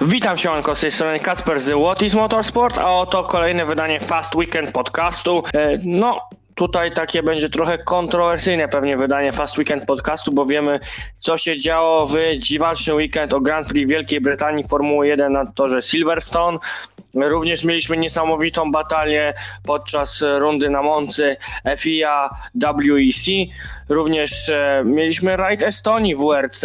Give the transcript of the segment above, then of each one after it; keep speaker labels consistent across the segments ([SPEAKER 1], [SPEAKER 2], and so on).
[SPEAKER 1] Witam się, Anko, z tej strony Kasper z What is Motorsport, a oto kolejne wydanie Fast Weekend podcastu. E, no, tutaj takie będzie trochę kontrowersyjne pewnie wydanie Fast Weekend podcastu, bo wiemy, co się działo w dziwaczny weekend o Grand Prix Wielkiej Brytanii Formuły 1 na torze Silverstone. Również mieliśmy niesamowitą batalię podczas rundy na Moncy FIA WEC. Również e, mieliśmy rajd Estonii w WRC,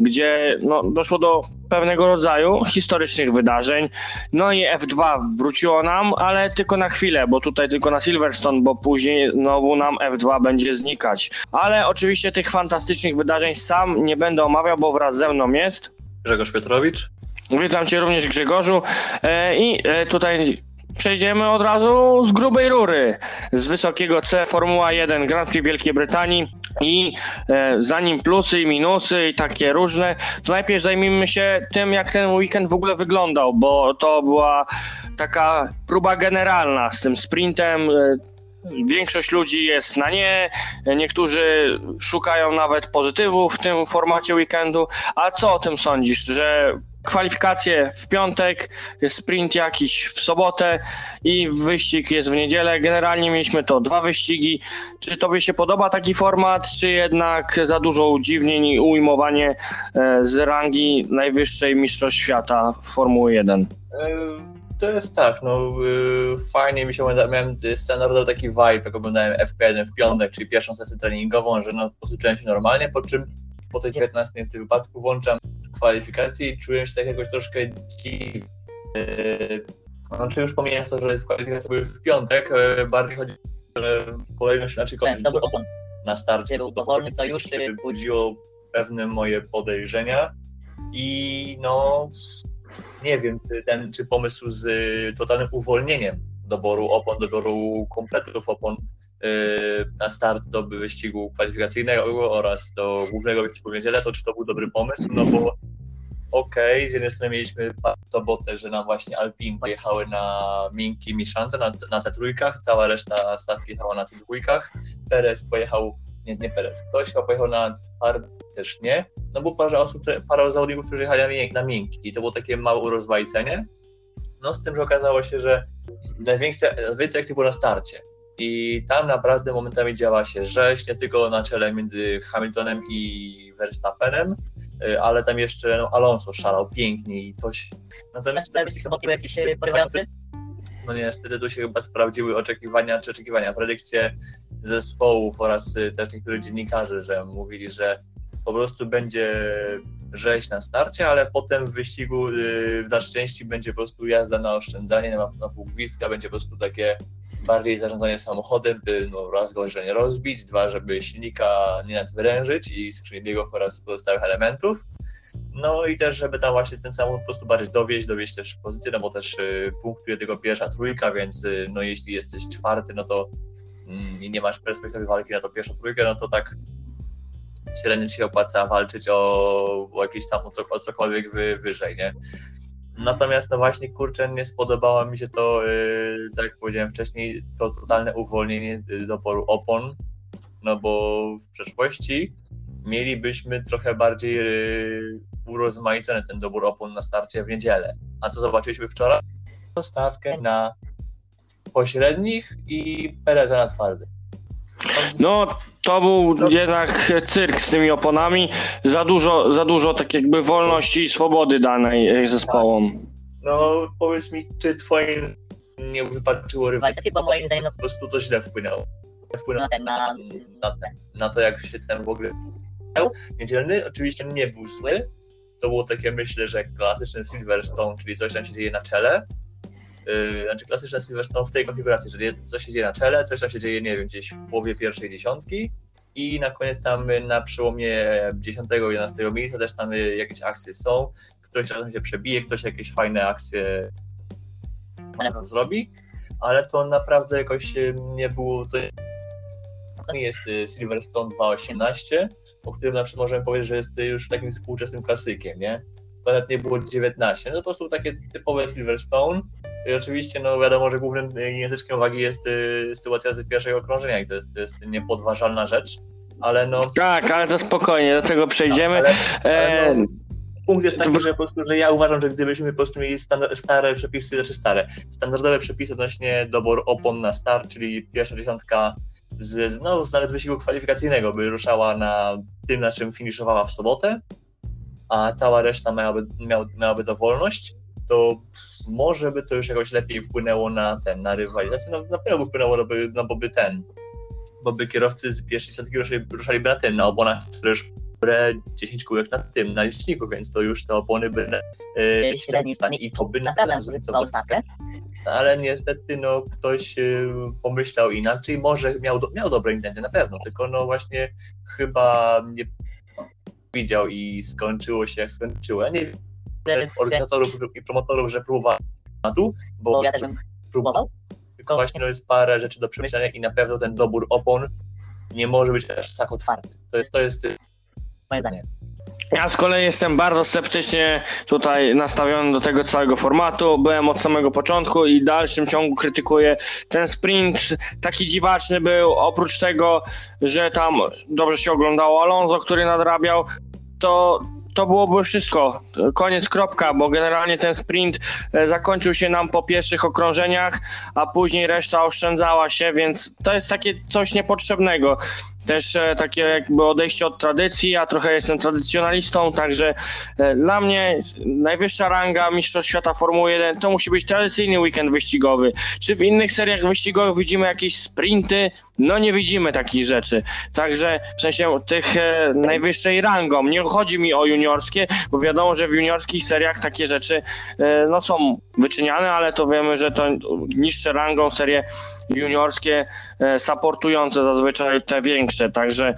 [SPEAKER 1] gdzie no, doszło do pewnego rodzaju historycznych wydarzeń. No i F2 wróciło nam, ale tylko na chwilę, bo tutaj tylko na Silverstone, bo później znowu nam F2 będzie znikać. Ale oczywiście tych fantastycznych wydarzeń sam nie będę omawiał, bo wraz ze mną jest
[SPEAKER 2] Grzegorz Piotrowicz.
[SPEAKER 1] Witam Cię również Grzegorzu e, i e, tutaj przejdziemy od razu z grubej rury, z wysokiego C Formuła 1 Grand Prix Wielkiej Brytanii i e, zanim plusy i minusy i takie różne, to najpierw zajmijmy się tym, jak ten weekend w ogóle wyglądał, bo to była taka próba generalna z tym sprintem. E, Większość ludzi jest na nie, niektórzy szukają nawet pozytywów w tym formacie weekendu. A co o tym sądzisz, że kwalifikacje w piątek, sprint jakiś w sobotę i wyścig jest w niedzielę. Generalnie mieliśmy to dwa wyścigi. Czy tobie się podoba taki format, czy jednak za dużo udziwnień i ujmowanie e, z rangi najwyższej mistrzostw świata w Formuły 1?
[SPEAKER 2] To jest tak, no fajnie mi się miałem standardowy taki vibe, jak oglądałem FP1 w piątek, czyli pierwszą sesję treningową, że no po prostu czułem się normalnie, po czym po tej 19 w tym wypadku włączam kwalifikacje i czuję się tak jakoś troszkę dziwnie. Znaczy już pomijając to, że kwalifikacje były w piątek, bardziej chodzi o to, że kolejność, znaczy kolejność na starcie był powolny, co już budziło pewne moje podejrzenia i no nie wiem, czy, ten, czy pomysł z totalnym uwolnieniem doboru opon, doboru kompletów opon na start do wyścigu kwalifikacyjnego oraz do głównego wyścigu niedzielę, to czy to był dobry pomysł, no bo okej, okay, z jednej strony mieliśmy sobotę, że nam właśnie Alpin pojechały na miękkie mieszance, na, na C3, cała reszta stawki jechała na C2, Perez pojechał, nie, nie Perez, ktoś pojechał na twardy, też nie, no bo parę osób, parę zawodników, którzy jechali na miękki. I to było takie małe urozmaicenie, no z tym, że okazało się, że najwięcej, najwięcej akcji było na starcie, i tam naprawdę momentami działa się rzeź, nie tylko na czele między Hamiltonem i Verstappenem, y, ale tam jeszcze no, Alonso szalał pięknie i to się...
[SPEAKER 3] Natomiast soboty był jakiś y, porywający?
[SPEAKER 2] No niestety tu się chyba sprawdziły oczekiwania, czy oczekiwania, predykcje zespołów oraz y, też niektórych dziennikarzy, że mówili, że po prostu będzie rzeź na starcie, ale potem w wyścigu w dalszej części będzie po prostu jazda na oszczędzanie, na, na pół gwizdka, będzie po prostu takie bardziej zarządzanie samochodem, by no, raz go nie rozbić, dwa, żeby silnika nie nadwyrężyć i skrzyni biegów oraz pozostałych elementów. No i też, żeby tam właśnie ten samochód po prostu bardziej dowieść, dowieść też pozycję, no bo też y, punktuje tego pierwsza trójka, więc y, no jeśli jesteś czwarty, no to y, nie masz perspektywy walki na to pierwszą trójkę, no to tak średnio ci się opłaca walczyć o, jakiś tam, o, co, o cokolwiek wy, wyżej, nie? Natomiast no właśnie, kurczę, nie spodobało mi się to, yy, tak jak powiedziałem wcześniej, to totalne uwolnienie y, doboru opon, no bo w przeszłości mielibyśmy trochę bardziej yy, urozmaicony ten dobór opon na starcie w niedzielę. A co zobaczyliśmy wczoraj? Stawkę na pośrednich i Pereza na twardych.
[SPEAKER 1] No, to był no. jednak cyrk z tymi oponami. Za dużo, za dużo tak jakby wolności i swobody danej zespołom.
[SPEAKER 2] No, powiedz mi, czy twoim nie wypaczyło
[SPEAKER 3] rywalizacji, bo moim zdaniem no,
[SPEAKER 2] po prostu to źle wpłynęło. Wpłynęło na, ten, na, na, ten, na to, jak się ten w ogóle Niedzielny oczywiście nie był zły. To było takie, myślę, że klasyczny Silverstone, czyli coś tam się dzieje na czele, znaczy klasyczne Silverstone w tej konfiguracji, że jest, coś się dzieje na czele, coś tam się dzieje, nie wiem, gdzieś w połowie pierwszej dziesiątki i na koniec tam na przełomie 10-11 miejsca też tam jakieś akcje są, ktoś czasem się przebije, ktoś jakieś fajne akcje zrobi, ale to naprawdę jakoś nie było, to nie jest y, Silverstone 2.18, o którym na przykład możemy powiedzieć, że jest już takim współczesnym klasykiem, nie? To nawet nie było 19, no to po prostu takie typowe Silverstone, i oczywiście, no wiadomo, że głównym języczkiem uwagi jest y, sytuacja z pierwszego okrążenia i to jest, to jest niepodważalna rzecz, ale no...
[SPEAKER 1] Tak, ale to spokojnie, do tego przejdziemy. No, ale, ale no,
[SPEAKER 2] punkt jest taki, że po prostu, że ja uważam, że gdybyśmy po prostu mieli stare przepisy, znaczy stare, standardowe przepisy odnośnie doboru opon na start, czyli pierwsza dziesiątka z, z, no, z nawet wysiłku kwalifikacyjnego by ruszała na tym, na czym finiszowała w sobotę, a cała reszta miałaby, miał, miałaby dowolność, to może by to już jakoś lepiej wpłynęło na ten, na rywalizację. No, na pewno by wpłynęło, no, by, no bo by ten, bo by kierowcy z pierwszej dziesiątki ruszali, ruszaliby na tym, na oponach, które już dobre 10 kółek na tym, na liczniku, więc to już te opony by e,
[SPEAKER 3] Średni
[SPEAKER 2] stanie i to by
[SPEAKER 3] Naprawdę
[SPEAKER 2] zróżnicowało.
[SPEAKER 3] stawkę.
[SPEAKER 2] Ale niestety no, ktoś y, pomyślał inaczej, może miał, do, miał dobre intencje, na pewno, tylko no właśnie chyba nie widział i skończyło się jak skończyło. Nie organizatorów i promotorów, że próbowali tematu, bo
[SPEAKER 3] Bo ja też bym próbował.
[SPEAKER 2] tylko właśnie no, jest parę rzeczy do przemyślenia i na pewno ten dobór opon nie może być aż tak otwarty. To jest, to jest
[SPEAKER 3] Moje zdanie.
[SPEAKER 1] Ja z kolei jestem bardzo sceptycznie tutaj nastawiony do tego całego formatu. Byłem od samego początku i w dalszym ciągu krytykuję ten sprint. Taki dziwaczny był, oprócz tego, że tam dobrze się oglądało Alonso, który nadrabiał, to, to byłoby wszystko. Koniec, kropka, bo generalnie ten sprint e, zakończył się nam po pierwszych okrążeniach, a później reszta oszczędzała się, więc to jest takie coś niepotrzebnego. Też e, takie jakby odejście od tradycji, ja trochę jestem tradycjonalistą, także e, dla mnie najwyższa ranga Mistrzostw Świata Formuły 1 to musi być tradycyjny weekend wyścigowy. Czy w innych seriach wyścigowych widzimy jakieś sprinty? No nie widzimy takich rzeczy. Także w sensie tych e, najwyższej rangą. Nie chodzi mi o juniorskie, bo wiadomo, że w juniorskich seriach takie rzeczy no są wyczyniane, ale to wiemy, że to niższe rangą serie juniorskie supportujące zazwyczaj te większe. Także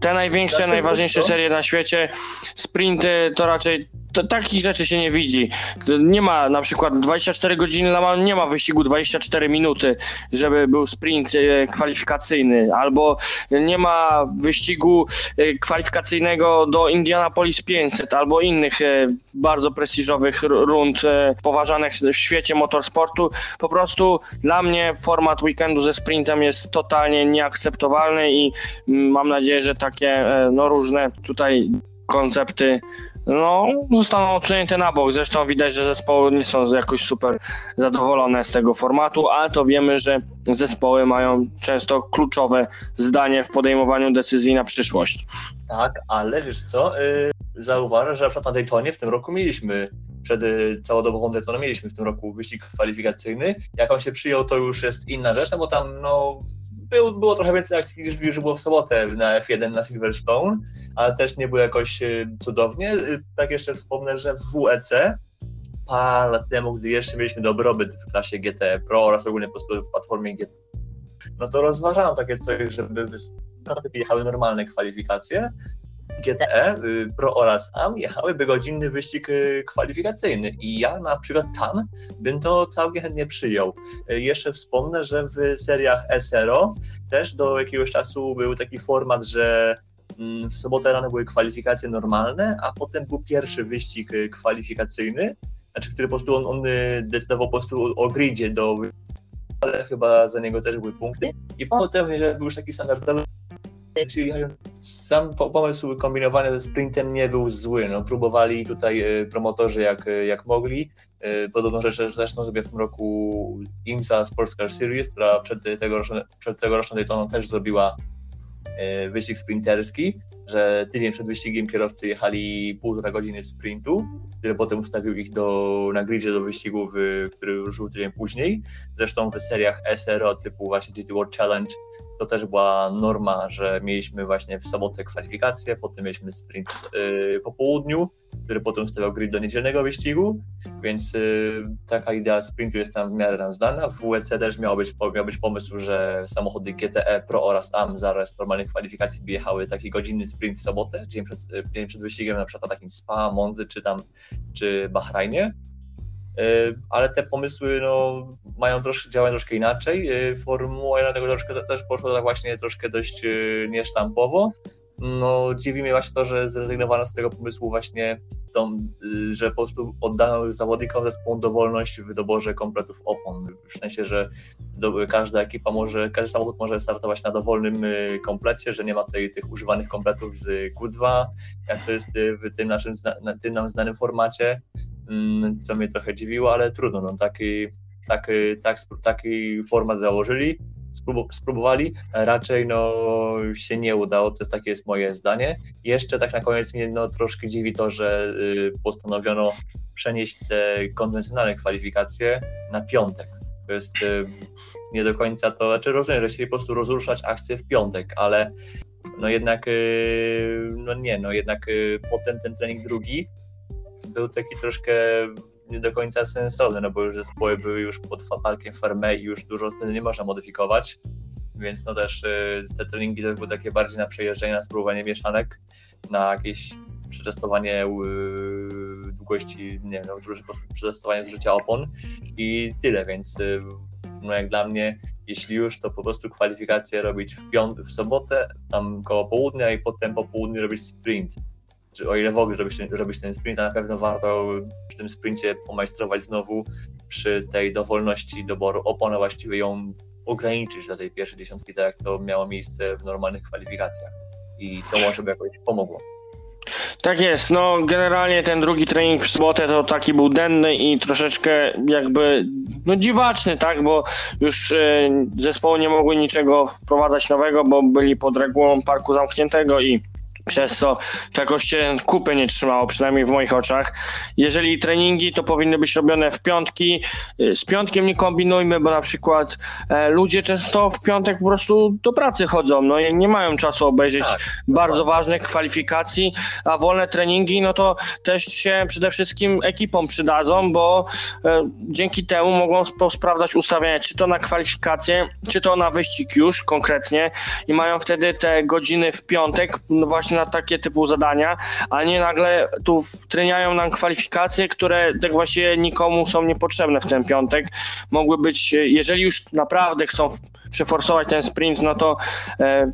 [SPEAKER 1] te największe, najważniejsze serie na świecie, sprinty to raczej to, takich rzeczy się nie widzi. Nie ma na przykład 24 godziny nie ma wyścigu 24 minuty, żeby był sprint e, kwalifikacyjny, albo nie ma wyścigu e, kwalifikacyjnego do Indianapolis 500, albo innych e, bardzo prestiżowych rund poważanych w świecie motorsportu. Po prostu dla mnie format weekendu ze sprintem jest totalnie nieakceptowalny i mm, mam nadzieję, że takie no, różne tutaj koncepty no, zostaną odsunięte na bok. Zresztą widać, że zespoły nie są jakoś super zadowolone z tego formatu, ale to wiemy, że zespoły mają często kluczowe zdanie w podejmowaniu decyzji na przyszłość.
[SPEAKER 2] Tak, ale wiesz co, y, zauważę, że na przykład na Daytonie w tym roku mieliśmy, przed y, całodobową Daytoną mieliśmy w tym roku wyścig kwalifikacyjny. Jak on się przyjął, to już jest inna rzecz, no bo tam no, był, było trochę więcej akcji niż, było w sobotę na F1 na Silverstone, ale też nie było jakoś y, cudownie. Y, Tak jeszcze wspomnę, że w WEC parę lat temu, gdy jeszcze mieliśmy dobrobyt w klasie GT Pro oraz ogólnie po prostu w platformie GT, no to rozważano takie coś, żeby wys- prototypy jechały normalne kwalifikacje. GTE, y, Pro oraz AM jechałyby godzinny wyścig y, kwalifikacyjny i ja na przykład tam bym to całkiem chętnie przyjął. Y, Jeszcze wspomnę, że w seriach SRO też do jakiegoś czasu był taki format, że mm, w sobotę rano były kwalifikacje normalne, a potem był pierwszy wyścig kwalifikacyjny, znaczy, który po prostu on, on decydował po prostu o gridzie do ale chyba za niego też były punkty. I potem, jeżeli był już taki standardowy, czyli sam po- pomysł kombinowania ze sprintem nie był zły. No, próbowali tutaj e, promotorzy jak, e, jak mogli. E, Podobną rzecz zresztą sobie w tym roku IMSA Sports Car Series, która przed tegoroczną, przed tegoroczną Daytoną też zrobiła wyścig sprinterski, że tydzień przed wyścigiem kierowcy jechali półtora godziny sprintu, który potem ustawił ich do, na gridzie do wyścigu, który ruszył tydzień później. Zresztą w seriach SRO typu właśnie GT World Challenge to też była norma, że mieliśmy właśnie w sobotę kwalifikacje, potem mieliśmy sprint yy, po południu, który potem ustawiał grid do niedzielnego wyścigu, więc yy, taka idea sprintu jest tam w miarę nam znana. W WEC też miał być, miał być pomysł, że samochody GTE Pro oraz AM zaraz normalnych kwalifikacji by jechały taki godzinny sprint w sobotę, dzień przed, yy, dzień przed wyścigiem, na przykład na takim Spa, Monzy czy tam, czy Bahrajnie. Yy, ale te pomysły no, mają troszkę, działają troszkę inaczej. Yy, Formuła 1 tego troszkę też poszła tak właśnie troszkę dość yy, niesztampowo. No dziwi mnie właśnie to, że zrezygnowano z tego pomysłu właśnie, tą, y, że po prostu oddano zawodnikom zespołu dowolność w doborze kompletów opon. W sensie, że do, każda ekipa może, każdy samochód może startować na dowolnym y, komplecie, że nie ma tutaj tych używanych kompletów z Q2, jak to jest y, w tym naszym, tym nam znanym formacie, mm, co mnie trochę dziwiło, ale trudno, no taki, taki, tak, taki format założyli spróbowali, raczej no się nie udało, to jest takie jest moje zdanie. Jeszcze tak na koniec mnie no, troszkę dziwi to, że y, postanowiono przenieść te konwencjonalne kwalifikacje na piątek. To jest y, nie do końca to, znaczy rozumiem, że chcieli po prostu rozruszać akcję w piątek, ale no jednak y, no nie, no jednak potem ten trening drugi był taki troszkę nie do końca sensowne, no bo już zespoły były już pod parkiem Ferme i już dużo wtedy nie można modyfikować, więc no też y, te treningi to były takie bardziej na przejeżdżenie, na spróbowanie mieszanek, na jakieś przetestowanie y, długości, nie wiem, przetestowanie zużycia opon i tyle, więc y, no jak dla mnie, jeśli już, to po prostu kwalifikacje robić w, piąt- w sobotę, tam koło południa i potem po południu robić sprint czy o ile w ogóle robić, robić ten sprint, a na pewno warto przy tym sprincie pomajstrować znowu przy tej dowolności doboru opon, a właściwie ją ograniczyć do tej pierwszej dziesiątki, tak jak to miało miejsce w normalnych kwalifikacjach. I to może by jakoś pomogło.
[SPEAKER 1] Tak jest, no generalnie ten drugi trening w sobotę to taki był denny i troszeczkę jakby no dziwaczny, tak, bo już y, zespoły nie mogły niczego wprowadzać nowego, bo byli pod regułą parku zamkniętego i przez co to jakoś się kupy nie trzymało, przynajmniej w moich oczach. Jeżeli treningi, to powinny być robione w piątki. Z piątkiem nie kombinujmy, bo na przykład e, ludzie często w piątek po prostu do pracy chodzą, no i nie mają czasu obejrzeć tak. bardzo ważnych kwalifikacji, a wolne treningi, no to też się przede wszystkim ekipom przydadzą, bo e, dzięki temu mogą sprawdzać ustawienia, czy to na kwalifikacje, czy to na wyścig już konkretnie i mają wtedy te godziny w piątek, no właśnie na takie typu zadania, a nie nagle tu treniają nam kwalifikacje, które tak właściwie nikomu są niepotrzebne w ten piątek. Mogły być, jeżeli już naprawdę chcą przeforsować ten sprint, no to e,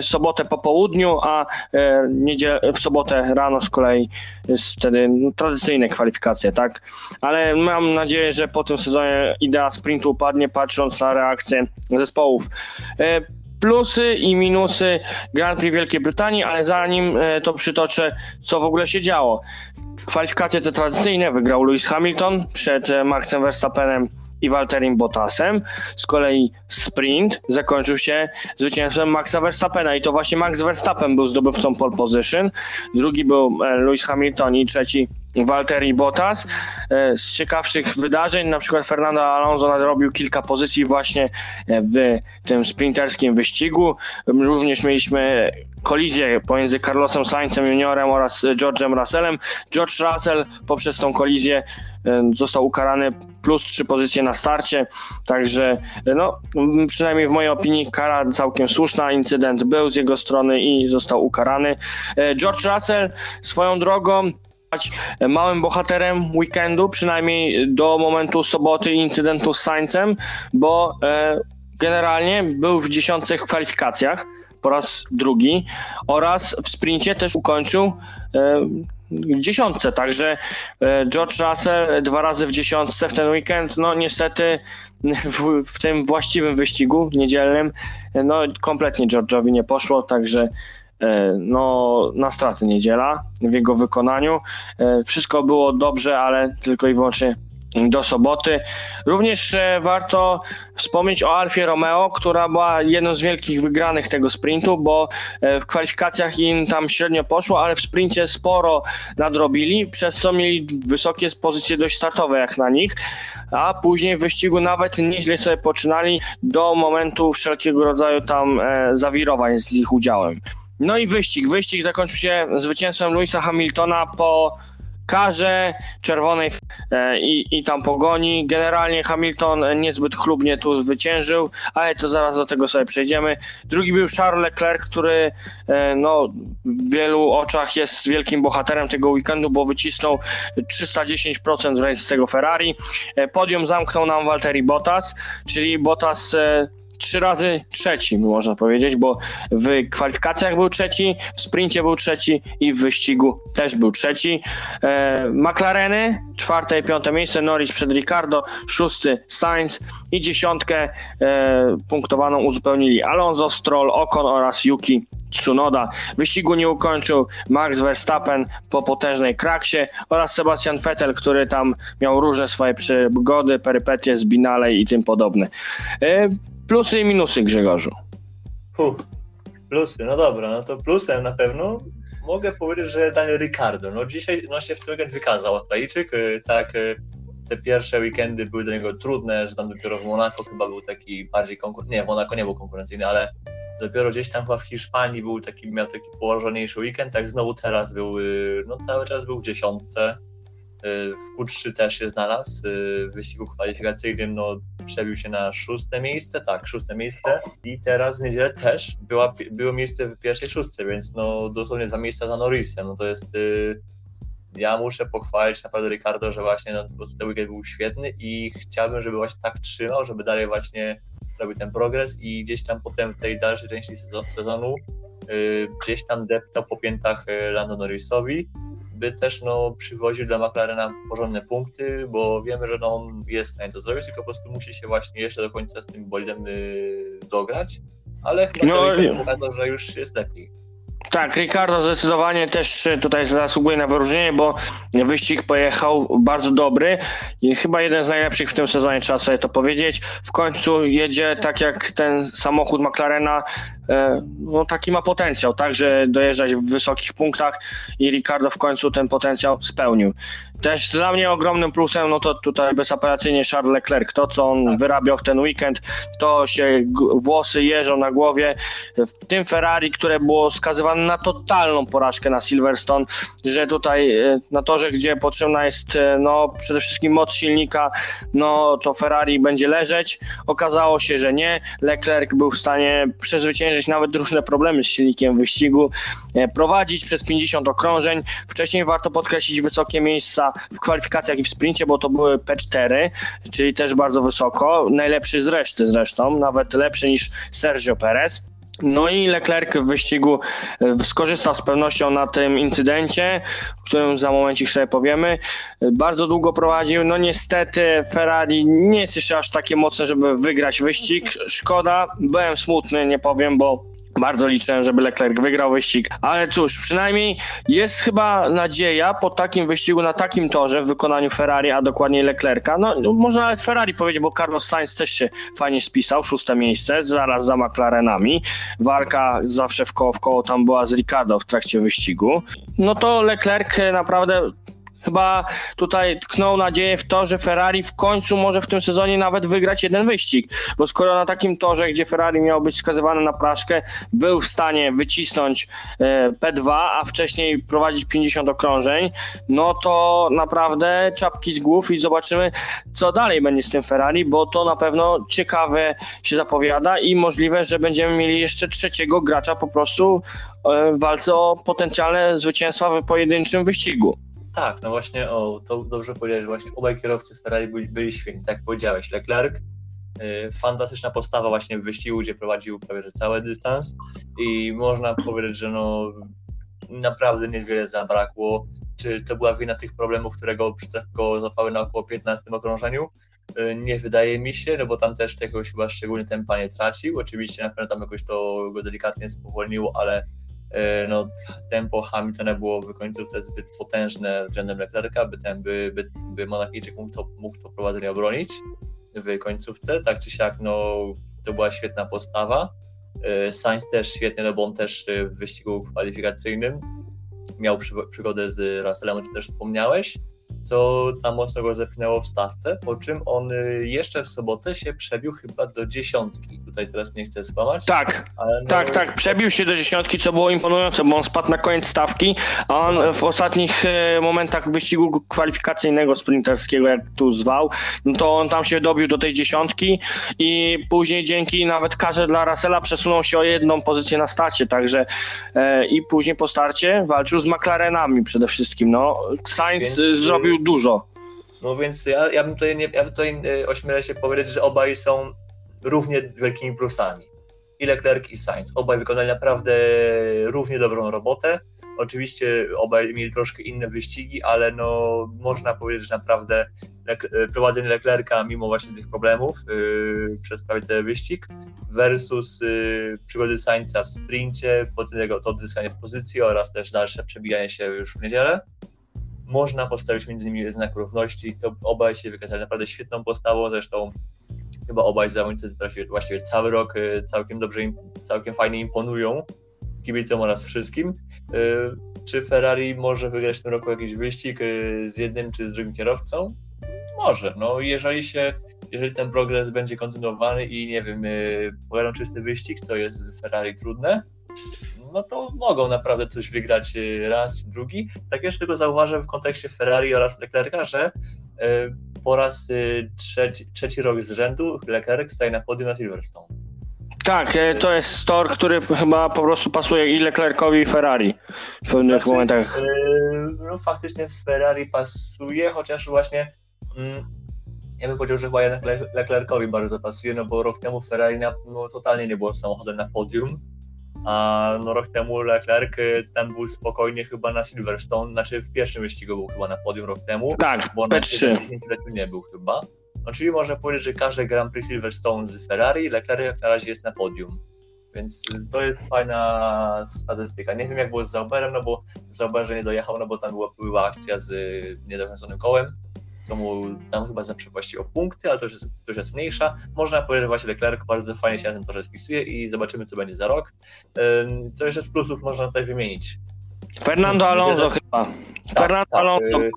[SPEAKER 1] w sobotę po południu, a e, w sobotę rano z kolei jest wtedy no, tradycyjne kwalifikacje, tak? Ale mam nadzieję, że po tym sezonie idea sprintu upadnie, patrząc na reakcję zespołów. Plusy i minusy Grand Prix Wielkiej Brytanii, ale zanim e, to przytoczę, co w ogóle się działo. Kwalifikacje te tradycyjne wygrał Lewis Hamilton przed e, Maxem Verstappenem i Walterim Bottasem. Z kolei sprint zakończył się zwycięstwem Maxa Verstappena i to właśnie Max Verstappen był zdobywcą pole position. Drugi był e, Lewis Hamilton i trzeci Walteri Bottas. E, z ciekawszych wydarzeń, na przykład Fernando Alonso nadrobił kilka pozycji właśnie e, w tym sprinterskim wyścigu. Również mieliśmy kolizję pomiędzy Carlosem Sainzem juniorem oraz George'em Russellem. George Russell poprzez tą kolizję e, został ukarany plus trzy pozycje na starcie, także no, przynajmniej w mojej opinii kara całkiem słuszna, incydent był z jego strony i został ukarany. George Russell swoją drogą małym bohaterem weekendu, przynajmniej do momentu soboty incydentu z Saincem, bo e, generalnie był w dziesiątce kwalifikacjach po raz drugi oraz w sprincie też ukończył e, dziesiątce, także e, George Russell dwa razy w dziesiątce w ten weekend, no niestety w, w tym właściwym wyścigu niedzielnym, no kompletnie George'owi nie poszło, także no, na straty niedziela w jego wykonaniu. E, wszystko było dobrze, ale tylko i wyłącznie do soboty. Również e, warto wspomnieć o Alfie Romeo, która była jedną z wielkich wygranych tego sprintu, bo w kwalifikacjach im tam średnio poszło, ale w sprincie sporo nadrobili, przez co mieli wysokie pozycje dość startowe jak na nich, a później w wyścigu nawet nieźle sobie poczynali do momentu wszelkiego rodzaju tam zawirowań z ich udziałem. No i wyścig. Wyścig zakończył się zwycięstwem Louisa Hamiltona po karze czerwonej e, i, i tam pogoni. Generalnie Hamilton niezbyt chlubnie tu zwyciężył, ale to zaraz do tego sobie przejdziemy. Drugi był Charles Leclerc, który e, no, w wielu oczach jest wielkim bohaterem tego weekendu, bo wycisnął 310% wręcz z tego Ferrari. E, podium zamknął nam Valtteri Bottas, czyli Bottas trzy razy trzeci, można powiedzieć, bo w kwalifikacjach był trzeci, w sprincie był trzeci i w wyścigu też był trzeci. E, McLareny, czwarte i piąte miejsce, Norris przed Ricardo, szósty Sainz i dziesiątkę e, punktowaną uzupełnili Alonso, Stroll, Ocon oraz Yuki Tsunoda. Wyścigu nie ukończył Max Verstappen po potężnej kraksie oraz Sebastian Vettel, który tam miał różne swoje przygody, perypetie z Binale i tym podobne. E, Plusy i minusy Grzegorzu.
[SPEAKER 2] Puh, plusy, no dobra, no to plusem na pewno mogę powiedzieć, że Daniel Ricardo. No dzisiaj no się w ten weekend wykazał Australijczyk, y, tak y, te pierwsze weekendy były do niego trudne, że tam dopiero w Monako chyba był taki bardziej konkurencyjny, nie, w Monako nie był konkurencyjny, ale dopiero gdzieś tam w Hiszpanii był taki, miał taki położoniejszy weekend, tak znowu teraz był, y, no cały czas był w dziesiątce, w Q3 też się znalazł. W wyścigu kwalifikacyjnym no, przebił się na szóste miejsce, tak, szóste miejsce. I teraz w niedzielę też była, było miejsce w pierwszej szóstce, więc no, dosłownie dwa miejsca za Norrisem. No, to jest. Y, ja muszę pochwalić naprawdę Ricardo, że właśnie no, ten weekend był świetny i chciałbym, żeby właśnie tak trzymał, żeby dalej właśnie robił ten progres i gdzieś tam potem w tej dalszej części sezonu y, gdzieś tam deptał po piętach y, Lando Norrisowi by też no, przywoził dla McLarena porządne punkty, bo wiemy, że no, on jest w stanie to zrobić, tylko po prostu musi się właśnie jeszcze do końca z tym bolidem y, dograć, ale chyba no, pokazał, że już jest lepiej.
[SPEAKER 1] Tak, Ricardo zdecydowanie też tutaj zasługuje na wyróżnienie, bo wyścig pojechał bardzo dobry i chyba jeden z najlepszych w tym sezonie, trzeba sobie to powiedzieć. W końcu jedzie tak jak ten samochód McLarena no, taki ma potencjał, tak, że dojeżdżać w wysokich punktach i Ricardo w końcu ten potencjał spełnił. Też dla mnie ogromnym plusem, no to tutaj bezapelacyjnie Charles Leclerc, to co on wyrabiał w ten weekend, to się włosy jeżą na głowie, w tym Ferrari, które było skazywane na totalną porażkę na Silverstone, że tutaj e, na torze, gdzie potrzebna jest e, no przede wszystkim moc silnika, no to Ferrari będzie leżeć, okazało się, że nie, Leclerc był w stanie przezwyciężyć nawet różne problemy z silnikiem wyścigu, e, prowadzić przez 50 okrążeń. Wcześniej warto podkreślić wysokie miejsca w kwalifikacjach i w sprincie, bo to były P4, czyli też bardzo wysoko. Najlepszy z reszty zresztą, nawet lepszy niż Sergio Perez. No i Leclerc w wyścigu e, skorzystał z pewnością na tym incydencie, o którym za momencik sobie powiemy. Bardzo długo prowadził. No niestety Ferrari nie jest jeszcze aż takie mocne, żeby wygrać wyścig. Szkoda, byłem smutny, nie powiem, bo bardzo liczyłem, żeby Leclerc wygrał wyścig, ale cóż, przynajmniej jest chyba nadzieja po takim wyścigu na takim torze w wykonaniu Ferrari, a dokładniej Leclerca. No, no można nawet Ferrari powiedzieć, bo Carlos Sainz też się fajnie spisał, szóste miejsce, zaraz za McLarenami. Walka zawsze w koło w koło tam była z Ricardo w trakcie wyścigu. No to Leclerc naprawdę chyba tutaj tknął nadzieję w to, że Ferrari w końcu może w tym sezonie nawet wygrać jeden wyścig, bo skoro na takim torze, gdzie Ferrari miał być skazywany na praszkę, był w stanie wycisnąć e, P2, a wcześniej prowadzić 50 okrążeń, no to naprawdę czapki z głów i zobaczymy, co dalej będzie z tym Ferrari, bo to na pewno ciekawe się zapowiada i możliwe, że będziemy mieli jeszcze trzeciego gracza po prostu e, w walce o potencjalne zwycięstwa w pojedynczym wyścigu.
[SPEAKER 2] Tak, no właśnie, o, to dobrze powiedziałeś, właśnie obaj kierowcy Ferrari byli, byli świetni, tak powiedziałeś. Leclerc, y, fantastyczna postawa właśnie w wyścigu, gdzie prowadził prawie że cały dystans i można powiedzieć, że no naprawdę niewiele zabrakło. Czy to była wina tych problemów, którego go zapały na około 15 okrążeniu? Y, nie wydaje mi się, no bo tam też jakiegoś chyba szczególnie tempa nie tracił. Oczywiście na pewno tam jakoś to go delikatnie spowolniło, ale no, tempo Hamiltona było w końcówce zbyt potężne względem Leclerca, by, ten, by, by, by Monachijczyk mógł to, mógł to prowadzenie obronić w końcówce. Tak czy siak, no, to była świetna postawa. E, Sainz też świetnie, no bo on też w wyścigu kwalifikacyjnym miał przygodę z Russellem, o czym też wspomniałeś co tam mocno go zepchnęło w stawce, po czym on y, jeszcze w sobotę się przebił chyba do dziesiątki. Tutaj teraz nie chcę skłamać.
[SPEAKER 1] Tak, no... tak, tak, przebił się do dziesiątki, co było imponujące, bo on spadł na koniec stawki, a on w ostatnich y, momentach wyścigu kwalifikacyjnego sprinterskiego, jak tu zwał, no to on tam się dobił do tej dziesiątki i później dzięki nawet karze dla Russella przesunął się o jedną pozycję na stacie, także e, i później po starcie walczył z McLarenami przede wszystkim. No, Sainz Więc... zrobił zrobił dużo.
[SPEAKER 2] No więc ja, ja bym tutaj, ja tutaj e, ośmielę się powiedzieć, że obaj są równie wielkimi plusami. I Leclerc i Sainz. Obaj wykonali naprawdę równie dobrą robotę. Oczywiście obaj mieli troszkę inne wyścigi, ale no można powiedzieć, że naprawdę Lec- prowadzenie Leclerca mimo właśnie tych problemów yy, przez prawie cały wyścig versus yy, przygody Sainza w sprincie, potem jego to odzyskanie w pozycji oraz też dalsze przebijanie się już w niedzielę. Można postawić między nimi znak równości. To obaj się wykazali naprawdę świetną postawą, zresztą chyba obaj zawodnicy właściwie, cały rok y, całkiem dobrze, całkiem fajnie imponują kibicom oraz wszystkim. Y, Czy Ferrari może wygrać w tym roku jakiś wyścig y, z jednym czy z drugim kierowcą? Może. No, jeżeli się, jeżeli ten progres będzie kontynuowany i nie wiem, pojadą czysty wyścig, co jest w Ferrari trudne, no to mogą naprawdę coś wygrać y, raz, drugi. Tak jeszcze tylko zauważę w kontekście Ferrari oraz Leclerca, że y, po raz y, trzeci, trzeci rok z rzędu Leclerc staje na podium na Silverstone.
[SPEAKER 1] Tak, e, to jest tor, który chyba po prostu pasuje i Leclercowi i Ferrari w pewnych momentach.
[SPEAKER 2] No faktycznie Ferrari pasuje, chociaż właśnie mm, ja bym powiedział, że chyba jednak Le- Leclercowi bardzo pasuje, no bo rok temu Ferrari na, no, totalnie nie było samochodem na podium, a no rok temu Leclerc y, tam był spokojnie chyba na Silverstone, znaczy w pierwszym wyścigu był chyba na podium rok temu,
[SPEAKER 1] Tak,
[SPEAKER 2] bo na
[SPEAKER 1] P3.
[SPEAKER 2] 70 nie był chyba. No, czyli można powiedzieć, że każdy Grand Prix Silverstone z Ferrari, Leclerc jak na razie jest na podium. Więc to jest fajna statystyka. Nie wiem jak było z Zauberem, no bo Zauberze nie dojechał, no bo tam była, była akcja z y, niedokręconym kołem, co mu tam chyba zaprzepaściło punkty, ale to już jest, to już jest mniejsza. Można właśnie Leclerc bardzo fajnie się na tym torze spisuje i zobaczymy co będzie za rok. Co jeszcze z plusów można tutaj wymienić?
[SPEAKER 1] Fernando Alonso
[SPEAKER 2] Myślę,
[SPEAKER 1] chyba. Fernando Alonso
[SPEAKER 2] y,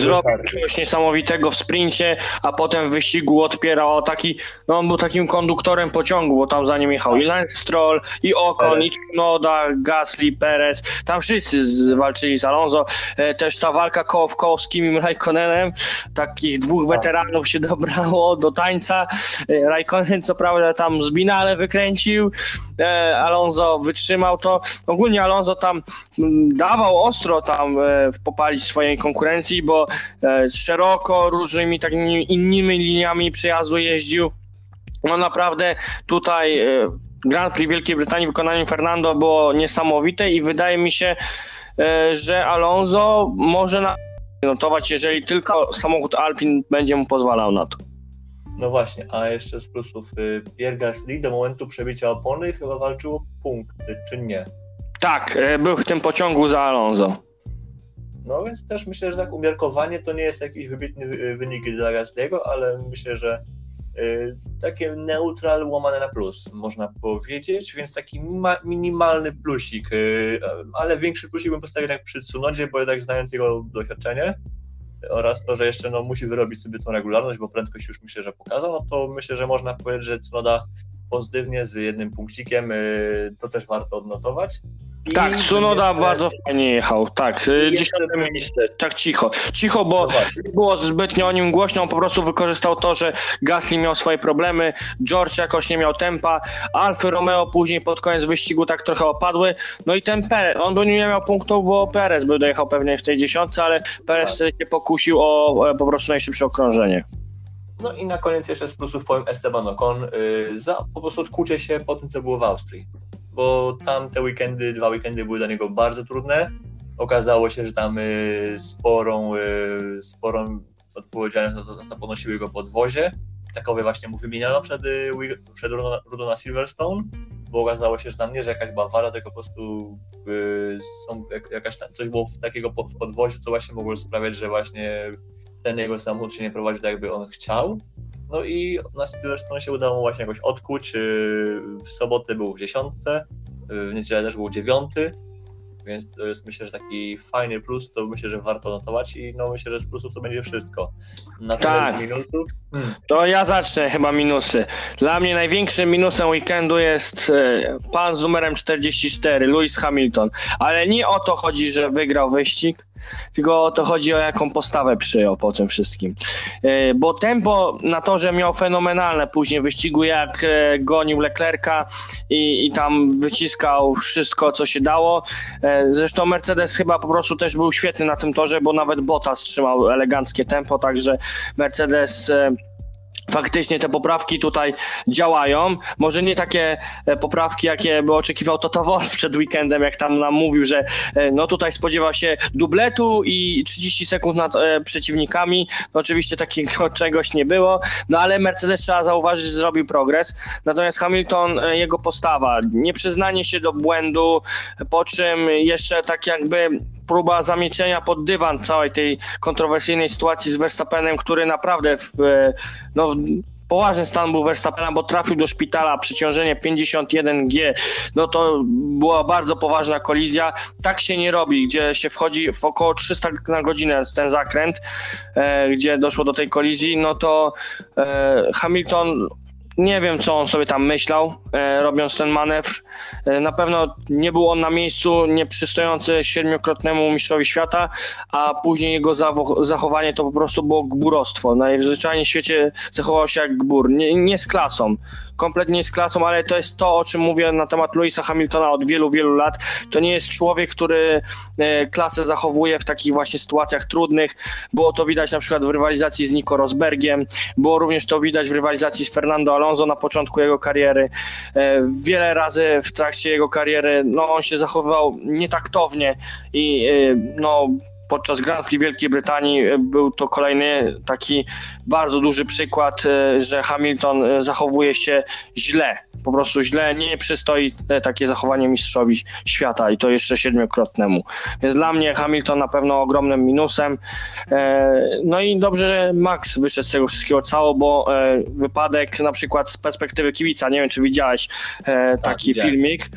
[SPEAKER 1] zrobił coś niesamowitego w sprincie, a potem w wyścigu odpierał taki, no on był takim konduktorem pociągu, bo tam za nim jechał i Lance Stroll, i Ocon,
[SPEAKER 2] Perez.
[SPEAKER 1] i Tsunoda, Gasly, Perez, tam wszyscy z, walczyli z Alonso, e, też ta walka koło w koło z Kimim Raikkonenem, takich dwóch
[SPEAKER 2] Tak.
[SPEAKER 1] weteranów się dobrało do tańca, e, Raikkonen co prawda tam z binale wykręcił, e, Alonso wytrzymał to, ogólnie Alonso tam mm, dawał ostro tam popalić swojej konkurencji, bo e, szeroko różnymi takimi innymi liniami przejazdu jeździł. No naprawdę tutaj e, Grand Prix Wielkiej Brytanii w wykonaniu Fernando było niesamowite i wydaje mi się, e, że Alonso może na notować, jeżeli tylko samochód Alpin będzie mu pozwalał na to.
[SPEAKER 2] No właśnie, a jeszcze z plusów y, Pierre Gasly do momentu przebicia opony chyba walczył o punkty, czy nie?
[SPEAKER 1] Tak, e, był w tym pociągu za Alonso.
[SPEAKER 2] No więc też myślę, że tak umiarkowanie to nie jest jakiś wybitny wy- wynik dla Gasly'ego, ale myślę, że y, takie neutral łamane na plus, można powiedzieć, więc taki ma- minimalny plusik, y, ale większy plusik bym postawił tak przy Tsunodzie, bo jednak znając jego doświadczenie oraz to, że jeszcze no, musi wyrobić sobie tą regularność, bo prędkość już myślę, że pokazał, no to myślę, że można powiedzieć, że Tsunoda pozytywnie z jednym punkcikiem, y, to też warto odnotować. I
[SPEAKER 1] Tak, Tsunoda
[SPEAKER 2] jeszcze-
[SPEAKER 1] bardzo fajnie jechał. Tak,
[SPEAKER 2] jeszcze
[SPEAKER 1] dziesiąte miejsce. Tak cicho. Cicho, bo
[SPEAKER 2] No
[SPEAKER 1] nie było zbytnio o nim głośno, on po prostu wykorzystał to, że Gasly miał swoje problemy, George jakoś nie miał tempa, Alfa Romeo później pod koniec wyścigu tak trochę opadły, no i ten Perez, on by nie miał punktów, bo Perez by dojechał pewnie w tej dziesiątce, ale Perez
[SPEAKER 2] Tak.
[SPEAKER 1] wtedy się pokusił o po prostu najszybsze okrążenie.
[SPEAKER 2] No i na koniec jeszcze z plusów powiem Esteban Ocon y, za po prostu odkucie się po tym, co było w Austrii. Bo tam te weekendy, dwa weekendy były dla niego bardzo trudne. Okazało się, że tam y, sporą, y, sporą odpowiedzialność za to, to ponosiły jego podwozie. Takowe właśnie mu wymieniano przed, y, przed rudą, na Silverstone, bo okazało się, że tam nie, że jakaś bawaria, tylko po prostu y, są, jak, jakaś coś było w takiego w podwoziu, co właśnie mogło sprawiać, że właśnie ten jego samochód się nie prowadził tak, jakby on chciał. No i na Silverstone się udało mu właśnie jakoś odkuć. Yy, W sobotę był w dziesiątce, yy, w niedzielę też był dziewiąty, więc to jest myślę, że taki fajny plus, to myślę, że warto notować i no myślę, że z plusów to będzie wszystko. Natomiast
[SPEAKER 1] Tak.
[SPEAKER 2] minusów, hmm,
[SPEAKER 1] To ja zacznę chyba minusy. Dla mnie największym minusem weekendu jest e, pan z numerem 44, Lewis Hamilton. Ale nie o to chodzi, że wygrał wyścig, tylko to chodzi o jaką postawę przyjął po tym wszystkim. E, Bo tempo na torze miał fenomenalne później wyścigu, jak e, gonił Leclerca i, i tam wyciskał wszystko, co się dało. E, Zresztą Mercedes chyba po prostu też był świetny na tym torze, bo nawet Bottas trzymał eleganckie tempo, także Mercedes faktycznie te poprawki tutaj działają. Może nie takie e, poprawki, jakie by oczekiwał Toto Wolf przed weekendem, jak tam nam mówił, że e, no tutaj spodziewa się dubletu i 30 sekund nad e, przeciwnikami. No oczywiście takiego czegoś nie było, no ale Mercedes trzeba zauważyć, że zrobił progres. Natomiast Hamilton, jego postawa, nieprzyznanie się do błędu, po czym jeszcze tak jakby próba zamiecienia pod dywan całej tej kontrowersyjnej sytuacji z Verstappenem, który naprawdę w, no, poważny stan był Verstappena, bo trafił do szpitala, przeciążenie 51G, no to była bardzo poważna kolizja. Tak się nie robi, gdzie się wchodzi w około 300 na godzinę ten zakręt, e, gdzie doszło do tej kolizji, no to e, Hamilton nie wiem, co on sobie tam myślał, e, robiąc ten manewr. E, na pewno nie był on na miejscu nieprzystojący siedmiokrotnemu mistrzowi świata, a później jego zachowanie to po prostu było gburostwo. Najzwyczajniej w świecie zachował się jak gbur. Nie, nie z klasą, kompletnie z klasą, ale to jest to, o czym mówię na temat Louisa Hamiltona od wielu, wielu lat. To nie jest człowiek, który e, klasę zachowuje w takich właśnie sytuacjach trudnych. Było to widać na przykład w rywalizacji z Nico Rosbergiem, było również to widać w rywalizacji z Fernando Alonso na początku jego kariery. E, wiele razy w trakcie jego kariery no, on się zachowywał nietaktownie i e, no, podczas Grand Prix Wielkiej Brytanii e, był to kolejny taki bardzo duży przykład, e, że Hamilton e, zachowuje się źle, po prostu źle, nie przystoi takie zachowanie mistrzowi świata i to jeszcze siedmiokrotnemu. Więc dla mnie Hamilton na pewno ogromnym minusem. No i dobrze, że Max wyszedł z tego wszystkiego cało, bo wypadek na przykład z perspektywy kibica, nie wiem czy widziałeś taki tak, filmik,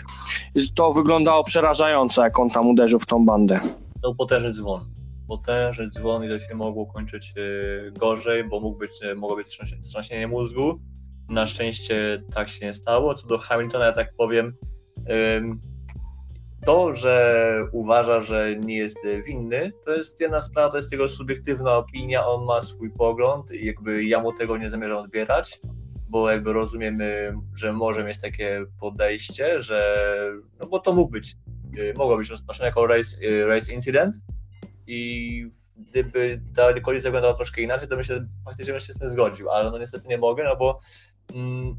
[SPEAKER 1] to wyglądało przerażająco, jak on tam uderzył w tą bandę
[SPEAKER 2] to potężny dzwon. Potężny dzwon i to się mogło kończyć e, gorzej, bo mógł być, e, mogło być wstrząsienie mózgu. Na szczęście tak się nie stało. Co do Hamiltona, ja tak powiem, to, że uważa, że nie jest winny, to jest jedna sprawa, to jest jego subiektywna opinia, on ma swój pogląd i jakby ja mu tego nie zamierzam odbierać, bo jakby rozumiemy, że może mieć takie podejście, że no bo to mógł być mogło być rozpatrzone jako race, y, race incident. I gdyby ta kolizja wyglądała troszkę inaczej, to myślę, że faktycznie bym się z tym zgodził, ale no niestety nie mogę, no bo mm,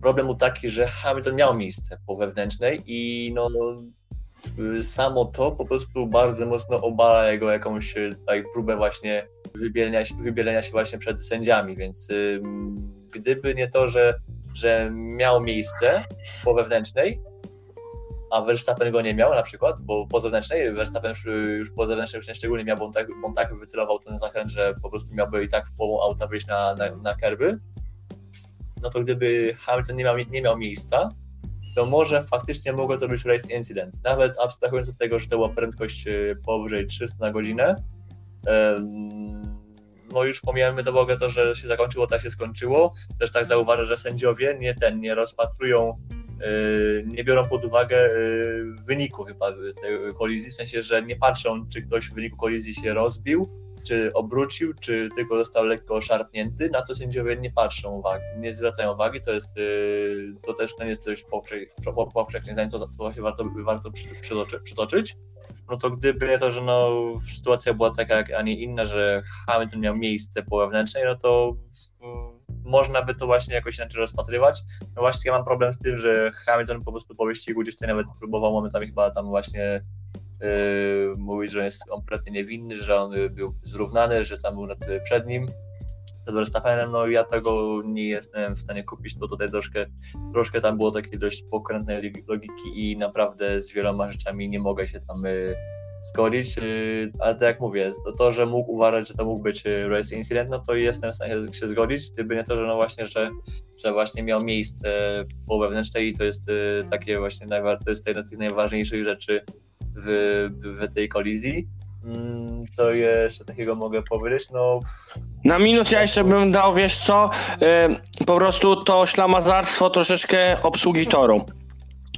[SPEAKER 2] problem był taki, że Hamilton miał miejsce po wewnętrznej i no, no samo to po prostu bardzo mocno obala jego jakąś tutaj próbę właśnie wybielenia, wybielenia się właśnie przed sędziami, więc y, gdyby nie to, że, że miał miejsce po wewnętrznej, a Verstappen go nie miał na przykład, bo po zewnętrznej, Verstappen już, już po zewnętrznej już nie szczególnie miał, bo on, tak, bo on tak wycelował ten zakręt, że po prostu miałby i tak w połowę auta wyjść na, na, na kerby, no to gdyby Hamilton nie miał, nie miał miejsca, to może faktycznie mogło to być race incident. Nawet abstrahując od tego, że to była prędkość e, powyżej 300 na godzinę, no już pomijamy to ogóle to, że się zakończyło, tak się skończyło. Też tak zauważę, że sędziowie nie ten, nie rozpatrują nie biorą pod uwagę y, wyniku tej kolizji, w sensie, że nie patrzą, czy ktoś w wyniku kolizji się rozbił, czy obrócił, czy tylko został lekko szarpnięty, na to sędziowie nie patrzą uwagi, nie zwracają uwagi, to jest, y, to też to jest dość powszechnie zdanie, co, co właśnie warto, warto przytoczyć. No to gdyby nie to, że no, sytuacja była taka, a nie inna, że Hamilton miał miejsce po wewnętrznej, no to można by to właśnie jakoś inaczej rozpatrywać. No właśnie ja mam problem z tym, że Hamilton po prostu po wyścigu gdzieś tutaj nawet próbował momentami chyba tam właśnie yy, mówić, że jest kompletnie niewinny, że on był zrównany, że tam był przed nim przed Verstappenem, no ja tego nie jestem w stanie kupić, bo tutaj troszkę, troszkę tam było takiej dość pokrętnej logiki i naprawdę z wieloma rzeczami nie mogę się tam yy, zgodzić, y, ale tak jak mówię, to, to, że mógł uważać, że to mógł być y, race incident, no to jestem w stanie się zgodzić, gdyby nie to, że no właśnie, że, że właśnie miał miejsce po wewnętrznej i to jest y, takie właśnie, to jest jedna z tych najważniejszych rzeczy w, w tej kolizji. Mm, co jeszcze takiego mogę powiedzieć? No...
[SPEAKER 1] Na minus ja jeszcze bym dał, wiesz co, po prostu to ślamazarstwo troszeczkę obsługi toru.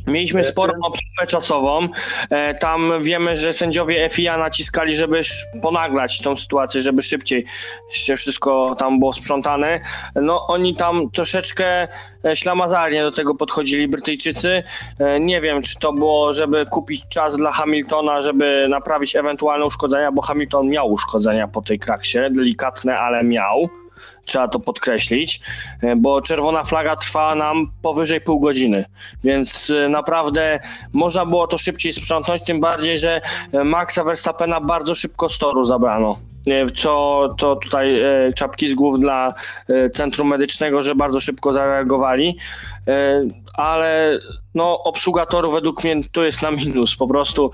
[SPEAKER 1] Mieliśmy sporą obsługę czasową. E, tam wiemy, że sędziowie FIA naciskali, żeby ponaglać tą sytuację, żeby szybciej się wszystko tam było sprzątane. No oni tam troszeczkę e, ślamazarnie do tego podchodzili Brytyjczycy. E, nie wiem, czy to było, żeby kupić czas dla Hamiltona, żeby naprawić ewentualne uszkodzenia, bo Hamilton miał uszkodzenia po tej kraksie, delikatne, ale miał trzeba to podkreślić, e, bo czerwona flaga trwa nam powyżej pół godziny, więc e, naprawdę można było to szybciej sprzątnąć, tym bardziej, że e, Maxa Verstappena bardzo szybko z toru zabrano. E, Co to tutaj e, czapki z głów dla e, Centrum Medycznego, że bardzo szybko zareagowali, ale no, obsługa toru według mnie to jest na minus. Po prostu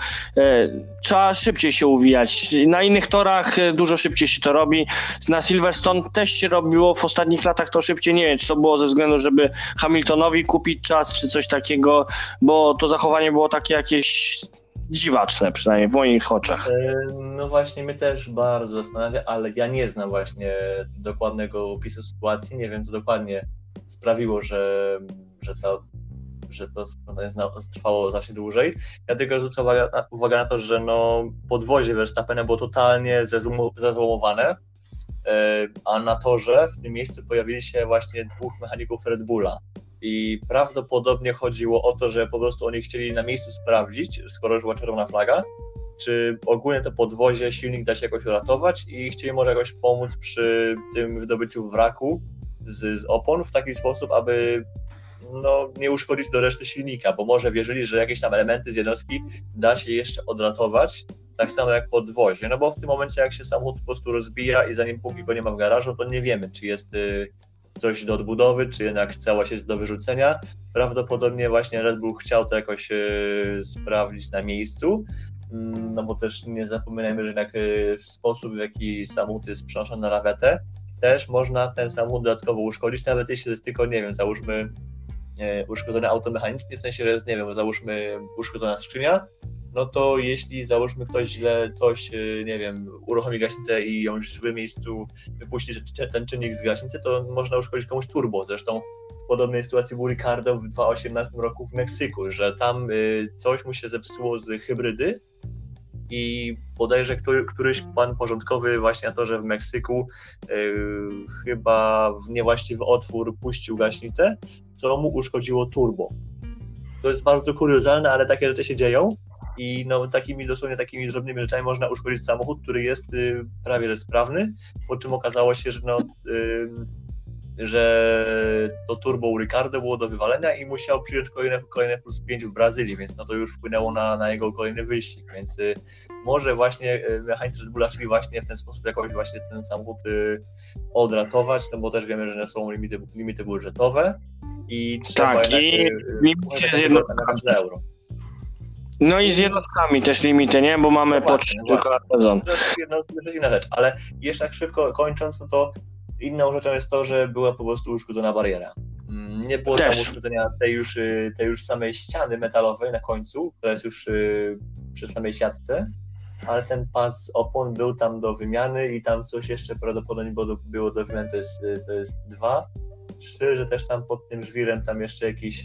[SPEAKER 1] trzeba szybciej się uwijać. Na innych torach dużo szybciej się to robi. Na Silverstone też się robiło w ostatnich latach to szybciej. Nie wiem, czy to było ze względu, żeby Hamiltonowi kupić czas, czy coś takiego, bo to zachowanie było takie jakieś dziwaczne, przynajmniej w moich oczach.
[SPEAKER 2] E, No właśnie, mnie też bardzo zastanawia, ale ja nie znam właśnie dokładnego opisu sytuacji. Nie wiem, co dokładnie sprawiło, że, że, to, że to zna- trwało znacznie dłużej. Ja tylko zwrócę uwagę uwagę na to, że no, podwozie Verstappena było totalnie zezłomowane, e, a na torze w tym miejscu pojawili się właśnie dwóch mechaników Red Bulla. I prawdopodobnie chodziło o to, że po prostu oni chcieli na miejscu sprawdzić, skoro już była czerwona flaga, czy ogólnie to podwozie, silnik da się jakoś uratować i chcieli może jakoś pomóc przy tym wydobyciu wraku z, z opon w taki sposób, aby no, nie uszkodzić do reszty silnika, bo może wierzyli, że jakieś tam elementy z jednostki da się jeszcze odratować, tak samo jak podwozie, no bo w tym momencie jak się samochód po prostu rozbija i zanim póki go nie ma w garażu, to nie wiemy, czy jest y, coś do odbudowy, czy jednak całość jest do wyrzucenia. Prawdopodobnie właśnie Red Bull chciał to jakoś y, sprawdzić na miejscu, Mm, no bo też nie zapominajmy, że jednak y, w sposób, w jaki samochód jest przenoszony na lawetę, też można ten samochód dodatkowo uszkodzić, nawet jeśli jest tylko, nie wiem, załóżmy e, uszkodzone auto mechanicznie, w sensie, że jest, nie wiem, załóżmy uszkodzona skrzynia, no to jeśli załóżmy ktoś źle coś, e, nie wiem, uruchomi gaśnicę i ją w złym miejscu wypuści ten czynnik z gaśnicy, to można uszkodzić komuś turbo. Zresztą w podobnej sytuacji był Ricardo w 2018 roku w Meksyku, że tam y, coś mu się zepsuło z hybrydy i bodajże który, któryś pan porządkowy właśnie na to, że w Meksyku y, chyba w niewłaściwy otwór puścił gaśnicę, co mu uszkodziło turbo. To jest bardzo kuriozalne, ale takie rzeczy się dzieją i no, takimi dosłownie takimi drobnymi rzeczami można uszkodzić samochód, który jest y, prawie że sprawny, po czym okazało się, że no, y, że to turbo Ricardo było do wywalenia i musiał przyjąć kolejne, kolejne plus 5 w Brazylii, więc no to już wpłynęło na, na jego kolejny wyścig, więc y, może właśnie y, mechanicy Red Bulla chcieli właśnie w ten sposób jakoś właśnie ten samochód y, odratować, no bo też wiemy, że są limity, limity budżetowe i trzeba
[SPEAKER 1] Tak,
[SPEAKER 2] jednak,
[SPEAKER 1] i
[SPEAKER 2] y,
[SPEAKER 1] jedno-
[SPEAKER 2] nawet za euro.
[SPEAKER 1] No i z jednostkami też limity, nie? Bo mamy
[SPEAKER 2] No
[SPEAKER 1] po trzy tylko na sezon.
[SPEAKER 2] To jest jedna, to jest inna rzecz, ale jeszcze tak szybko kończąc, no to inną rzeczą jest to, że była po prostu uszkodzona bariera. Mm, Nie było
[SPEAKER 1] Też.
[SPEAKER 2] tam uszkodzenia tej już, y, tej już samej ściany metalowej na końcu, która jest już y, przy samej siatce, ale ten pad z opon był tam do wymiany i tam coś jeszcze prawdopodobnie było do, było do wymiany, to jest, y, to jest dwa. Trzy, że też tam pod tym żwirem tam jeszcze jakiś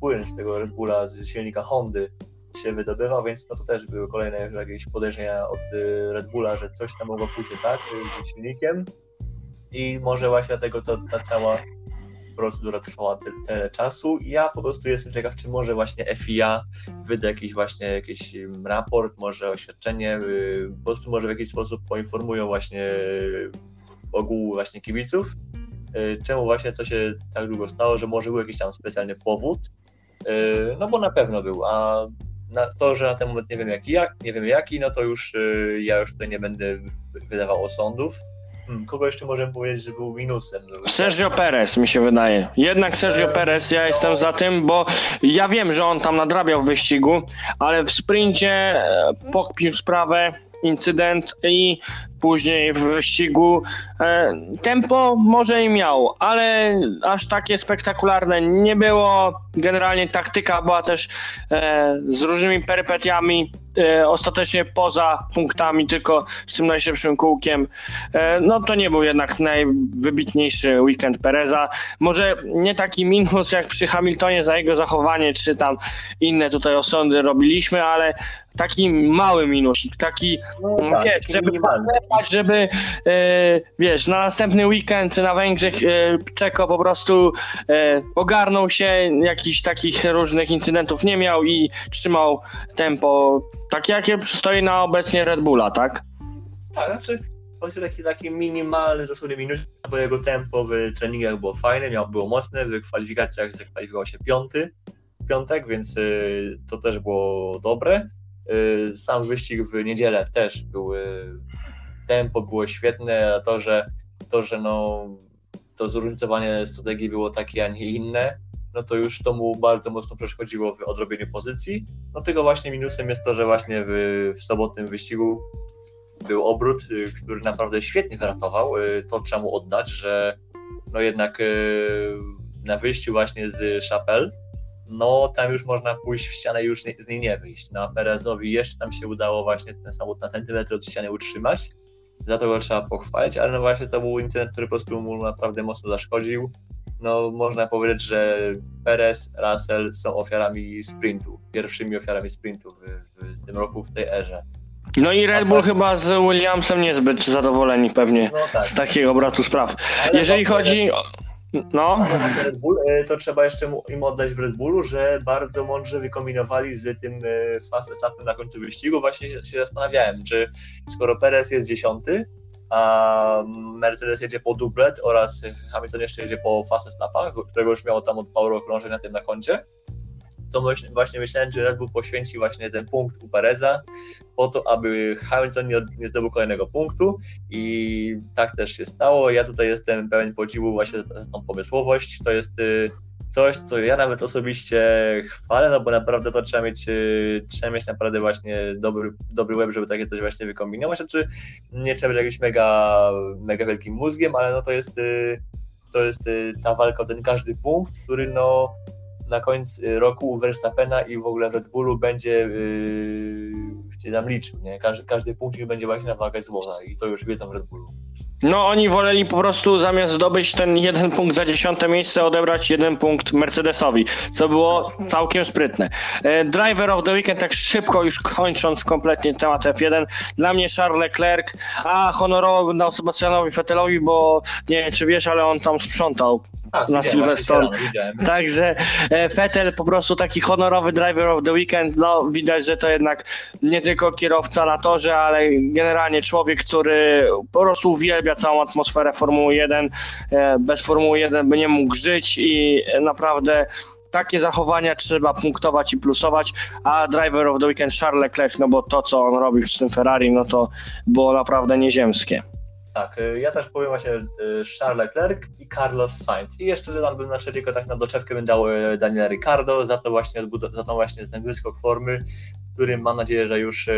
[SPEAKER 2] płyn z tego Red Bulla, z silnika Hondy się wydobywał, więc no to też były kolejne jakieś podejrzenia od y, Red Bulla, że coś tam mogło pójść tak y, z silnikiem i może właśnie dlatego to, ta cała procedura trwała tyle, tyle czasu. I ja po prostu jestem ciekaw, czy może właśnie FIA wyda jakiś właśnie jakiś raport, może oświadczenie, y, po prostu może w jakiś sposób poinformują właśnie ogół właśnie kibiców, czemu właśnie to się tak długo stało, że może był jakiś tam specjalny powód, no bo na pewno był, a na to, że na ten moment nie wiem jaki, jak, nie wiem jaki, no to już y, ja już tutaj nie będę wydawał osądów. Hmm, kogo jeszcze możemy powiedzieć, że był minusem?
[SPEAKER 1] Sergio Perez mi się wydaje. Jednak Sergio Perez, ja jestem za tym, bo ja wiem, że on tam nadrabiał w wyścigu, ale w sprincie e, pokpił sprawę, incydent i później w wyścigu e, tempo może i miał, ale aż takie spektakularne nie było. Generalnie taktyka była też e, z różnymi perypetiami, e, ostatecznie poza punktami, tylko z tym najszybszym kółkiem. No to nie był jednak najwybitniejszy weekend Pereza. Może nie taki minus jak przy Hamiltonie za jego zachowanie, czy tam inne tutaj osądy robiliśmy, ale taki mały minusik, taki
[SPEAKER 2] No,
[SPEAKER 1] tak, wiesz,
[SPEAKER 2] taki
[SPEAKER 1] żeby żeby e, wiesz, na następny weekend na Węgrzech e, Czeko po prostu e, ogarnął się, jakichś takich różnych incydentów nie miał i trzymał tempo takie, jakie przystoi na obecnie Red Bulla, tak?
[SPEAKER 2] Tak, znaczy taki, taki minimalny dosłownie minus, bo jego tempo w treningach było fajne, miał, było mocne, w kwalifikacjach zakwalifikował się piąty, piątek, więc y, to też było dobre. Y, sam wyścig w niedzielę też był, y, tempo było świetne, a to, że to, że no, to zróżnicowanie strategii było takie, a nie inne, no to już to mu bardzo mocno przeszkodziło w odrobieniu pozycji. No tylko właśnie minusem jest to, że właśnie w, w sobotnim wyścigu był obrót, y, który naprawdę świetnie wyratował. To trzeba mu oddać, że no jednak na wyjściu właśnie z Chapelle, no tam już można pójść w ścianę i już nie- z niej nie wyjść. No a Perezowi jeszcze tam się udało właśnie ten samochód na centymetr od ściany utrzymać. Za to go trzeba pochwalić, ale no właśnie to był incydent, który po prostu mu naprawdę mocno zaszkodził. No można powiedzieć, że Perez, Russell są ofiarami sprintu, pierwszymi ofiarami sprintu w, w tym roku, w tej erze.
[SPEAKER 1] No i Red Bull chyba z Williamsem niezbyt zadowoleni pewnie
[SPEAKER 2] No tak.
[SPEAKER 1] z takiego obratu spraw.
[SPEAKER 2] Ale
[SPEAKER 1] Jeżeli chodzi. No,
[SPEAKER 2] Bull, e, to trzeba jeszcze im oddać w Red Bullu, że bardzo mądrze wykombinowali z tym e, fast etapem na końcu wyścigu. Właśnie się, zastanawiałem, czy skoro Perez jest dziesiąty, a Mercedes jedzie po dublet oraz Hamilton jeszcze jedzie po fast etapach, którego już miało tam od na tym na koncie, to właśnie myślałem, że Red Bull poświęci właśnie ten punkt u Pereza po to, aby Hamilton nie, nie zdobył kolejnego punktu i tak też się stało. Ja tutaj jestem pełen podziwu właśnie za, tą pomysłowość. To jest y, coś, co ja nawet osobiście chwalę, no bo naprawdę to trzeba mieć, y, trzeba mieć naprawdę właśnie dobry, dobry web, żeby takie coś właśnie wykombinować. Znaczy nie trzeba być jakimś mega, mega wielkim mózgiem, ale no to jest, y, to jest ta walka o ten każdy punkt, który no na końcu roku u Verstappena i w ogóle w Red Bullu będzie yy, się tam liczył, nie? Każdy, każdy punkt będzie właśnie na wagę złota i to już wiedzą w Red Bullu.
[SPEAKER 1] no oni woleli po prostu zamiast zdobyć ten jeden punkt za dziesiąte miejsce, odebrać jeden punkt Mercedesowi, co było całkiem sprytne. E, Driver of the Weekend, tak szybko już kończąc kompletnie temat F1, dla mnie Charles Leclerc, a honorowo dał Sebastianowi Vettelowi, bo nie wiem czy wiesz, ale on tam sprzątał
[SPEAKER 2] A,
[SPEAKER 1] Na Silverstone. Także e, Vettel po prostu taki honorowy driver of the weekend, no widać, że to jednak nie tylko kierowca na torze, ale generalnie człowiek, który po prostu uwielbia całą atmosferę Formuły 1, e, bez Formuły 1 by nie mógł żyć i naprawdę takie zachowania trzeba punktować i plusować, a driver of the weekend Charles Leclerc, no bo to co on robi w tym Ferrari, no to było naprawdę nieziemskie.
[SPEAKER 2] Tak, y, ja też powiem właśnie y, Charles Leclerc i Carlos Sainz. I jeszcze tam bym na trzeciego tak na doczepkę bym dał y, Daniela Ricardo za to właśnie, za to właśnie ten wyskok formy, który mam nadzieję, że już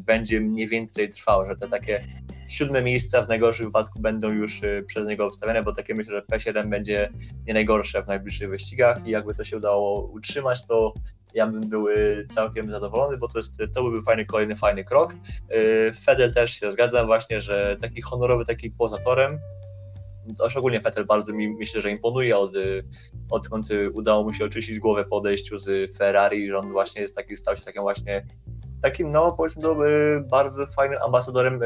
[SPEAKER 2] będzie mniej więcej trwał, że te takie siódme miejsca w najgorszym wypadku będą już przez niego obstawione, bo takie myślę, że P7 będzie nie najgorsze w najbliższych wyścigach i jakby to się udało utrzymać, to ja bym był y, całkiem zadowolony, bo to, jest, to byłby fajny, kolejny fajny krok. Y, Fedel też się zgadzam właśnie, że taki honorowy, taki poza torem, szczególnie Fettel bardzo mi myślę, że imponuje od, y, odkąd udało mu się oczyścić głowę po odejściu z Ferrari, że on właśnie jest taki, stał się takim właśnie takim, no powiedzmy to y, bardzo fajnym ambasadorem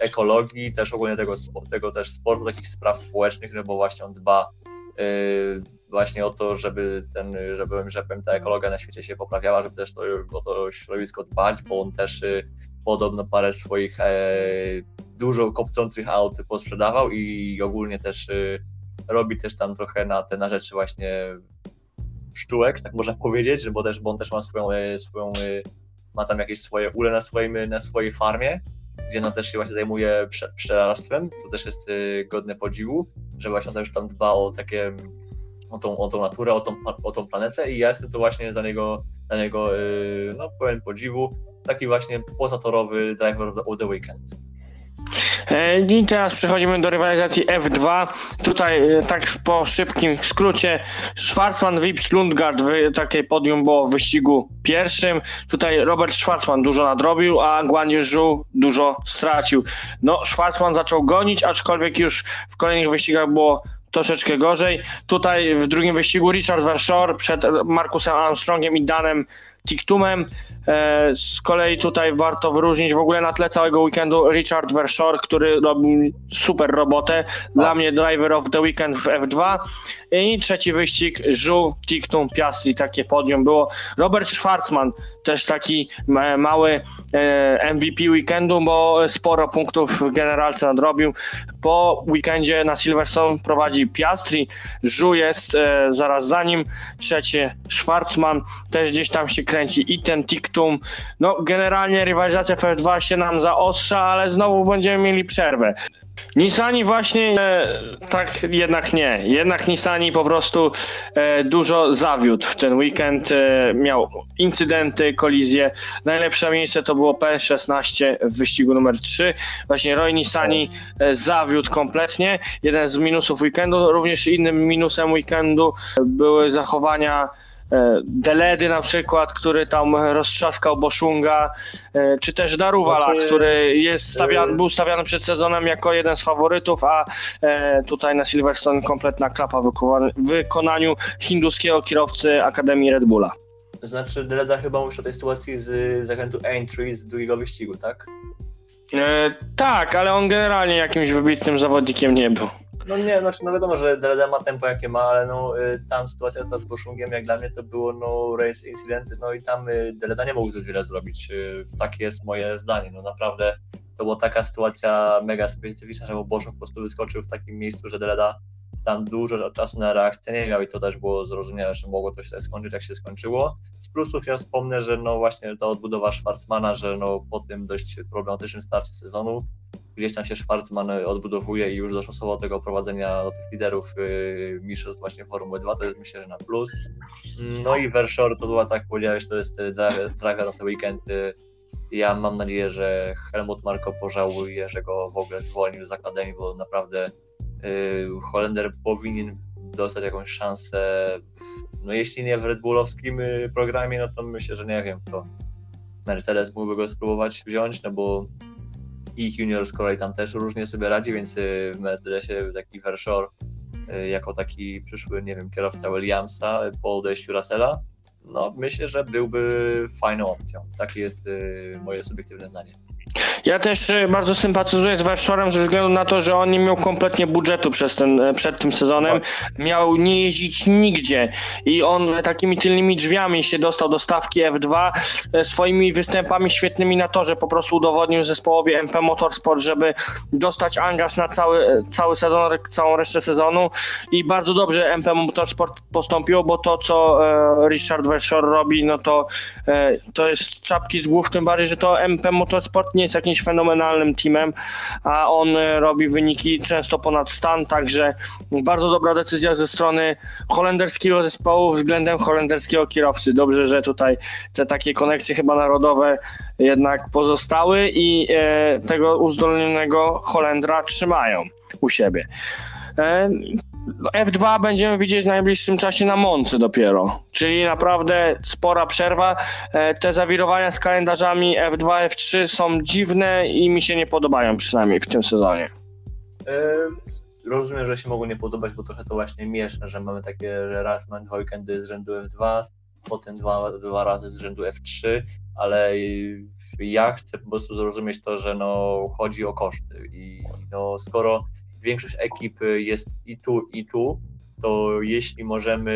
[SPEAKER 2] ekologii, też ogólnie tego, tego też sportu, takich spraw społecznych, że bo właśnie on dba właśnie o to, żeby ten, żeby, że powiem, ta ekologia na świecie się poprawiała, żeby też to, o to środowisko dbać, bo on też y, podobno parę swoich e, dużo kopcących aut posprzedawał i ogólnie też y, robi też tam trochę na te na rzeczy właśnie pszczółek, tak można powiedzieć, bo też, bo on też ma swoją, e, swoją e, ma tam jakieś swoje ule na, swoim, na swojej farmie, gdzie on też się właśnie zajmuje pszczelarstwem, co też jest e, godne podziwu, że właśnie on też tam dba o takie o tą, o tą naturę, o tą, o tą planetę i ja jestem to właśnie za niego, za niego e, no pełen podziwu, taki właśnie pozatorowy driver of the, weekend.
[SPEAKER 1] E, I teraz przechodzimy do rywalizacji F2. Tutaj e, tak po szybkim skrócie Schwarzman, Wips, Lundgaard w takiej podium było w wyścigu pierwszym. Tutaj Robert Schwarzman dużo nadrobił, a Guan dużo stracił. No, Schwarzman zaczął gonić, aczkolwiek już w kolejnych wyścigach było troszeczkę gorzej. Tutaj w drugim wyścigu Richard Verschoor przed Markusem Armstrongiem i Danem Tiktumem. E, z kolei tutaj warto wyróżnić w ogóle na tle całego weekendu Richard Verschoor, który robi super robotę. Dla mnie driver of the weekend w F2. I trzeci wyścig Żu, Tiktum, Piastri, takie podium było. Robert Schwarzman, też taki ma- mały e, MVP weekendu, bo sporo punktów w generalce nadrobił. Po weekendzie na Silverstone prowadzi Piastri, Żu jest e, zaraz za nim, trzecie Schwarzman, też gdzieś tam się kręci i ten Tiktum. No generalnie rywalizacja w F2 się nam zaostrza, ale znowu będziemy mieli przerwę. Nissani właśnie e, tak jednak nie. Jednak Nissani po prostu e, dużo zawiódł w ten weekend. E, miał incydenty, kolizje. Najlepsze miejsce to było P16 w wyścigu numer 3. Właśnie Roy Nissani e, zawiódł kompletnie. Jeden z minusów weekendu. Również innym minusem weekendu były zachowania Deledy na przykład, który tam roztrzaskał Boszunga, e, czy też Daruwala,
[SPEAKER 2] to, e,
[SPEAKER 1] który jest stawiany, był stawiany przed sezonem jako jeden z faworytów, a e, tutaj na Silverstone kompletna klapa w wykonaniu hinduskiego kierowcy Akademii Red Bulla.
[SPEAKER 2] Znaczy, Deleda chyba mówisz o tej sytuacji z zakrętu Entry z drugiego wyścigu, tak?
[SPEAKER 1] E, tak, ale on generalnie jakimś wybitnym zawodnikiem nie był.
[SPEAKER 2] No nie, znaczy, no wiadomo, że Deleda ma tempo jakie ma, ale no y, tam sytuacja ta z Boszungiem, jak dla mnie to było no race incident, no i tam y, Deleda nie mógł zbyt wiele zrobić. Y, takie jest moje zdanie, no naprawdę to była taka sytuacja mega specyficzna, że Boszung po prostu wyskoczył w takim miejscu, że Deleda tam dużo czasu na reakcję nie miał i to też było zrozumiałe, że mogło to się tak skończyć, jak się skończyło. Z plusów ja wspomnę, że no właśnie ta odbudowa Schwarzmana, że no po tym dość problematycznym starcie sezonu gdzieś tam się Schwarzman odbudowuje i już doszosował tego prowadzenia do tych liderów yy, mistrzostw właśnie Formuły 2, to jest myślę, że na plus. No i Verschoor to była, tak powiedziałeś, to jest y, driver of the weekend. y, Ja mam nadzieję, że Helmut Marko pożałuje, że go w ogóle zwolnił z Akademii, bo naprawdę yy, Holender powinien dostać jakąś szansę, no jeśli nie w Red Bullowskim y, programie, no to myślę, że nie wiem kto. Mercedes mógłby go spróbować wziąć, no bo i Junior z kolei tam też różnie sobie radzi, więc y, w Mercedesie taki Verschoor y, jako taki przyszły, nie wiem, kierowca Williamsa po odejściu Russella, no myślę, że byłby fajną opcją. Takie jest y, moje subiektywne zdanie.
[SPEAKER 1] Ja też e, bardzo sympatyzuję z Warszawą ze względu na to, że on nie miał kompletnie budżetu przez ten, e, przed tym sezonem. Miał nie jeździć nigdzie i on takimi tylnymi drzwiami się dostał do stawki F2 e, swoimi występami świetnymi na torze. Po prostu udowodnił zespołowi MP Motorsport, żeby dostać angaż na cały, cały sezon, całą resztę sezonu i bardzo dobrze MP Motorsport postąpiło, bo to, co Richard Verschoor robi, no to to jest czapki z głów, tym bardziej, że to MP Motorsport nie jest jakimś fenomenalnym teamem, a on e, robi wyniki często ponad stan, także bardzo dobra decyzja ze strony holenderskiego zespołu względem holenderskiego kierowcy. Dobrze, że tutaj te takie koneksje chyba narodowe jednak pozostały i e, tego uzdolnionego Holendra trzymają u siebie. E, F2 będziemy widzieć w najbliższym czasie na Moncy dopiero, czyli naprawdę spora przerwa. E, Te zawirowania z kalendarzami F2, F3 są dziwne i mi się nie podobają przynajmniej w tym sezonie.
[SPEAKER 2] Rozumiem, że się mogło nie podobać, bo trochę to właśnie miesza, że mamy takie, że raz mamy dwa weekendy z rzędu F2, potem dwa, dwa razy z rzędu F3, ale ja chcę po prostu zrozumieć to, że no, chodzi o koszty i no, skoro większość ekip jest i tu, i tu, to jeśli możemy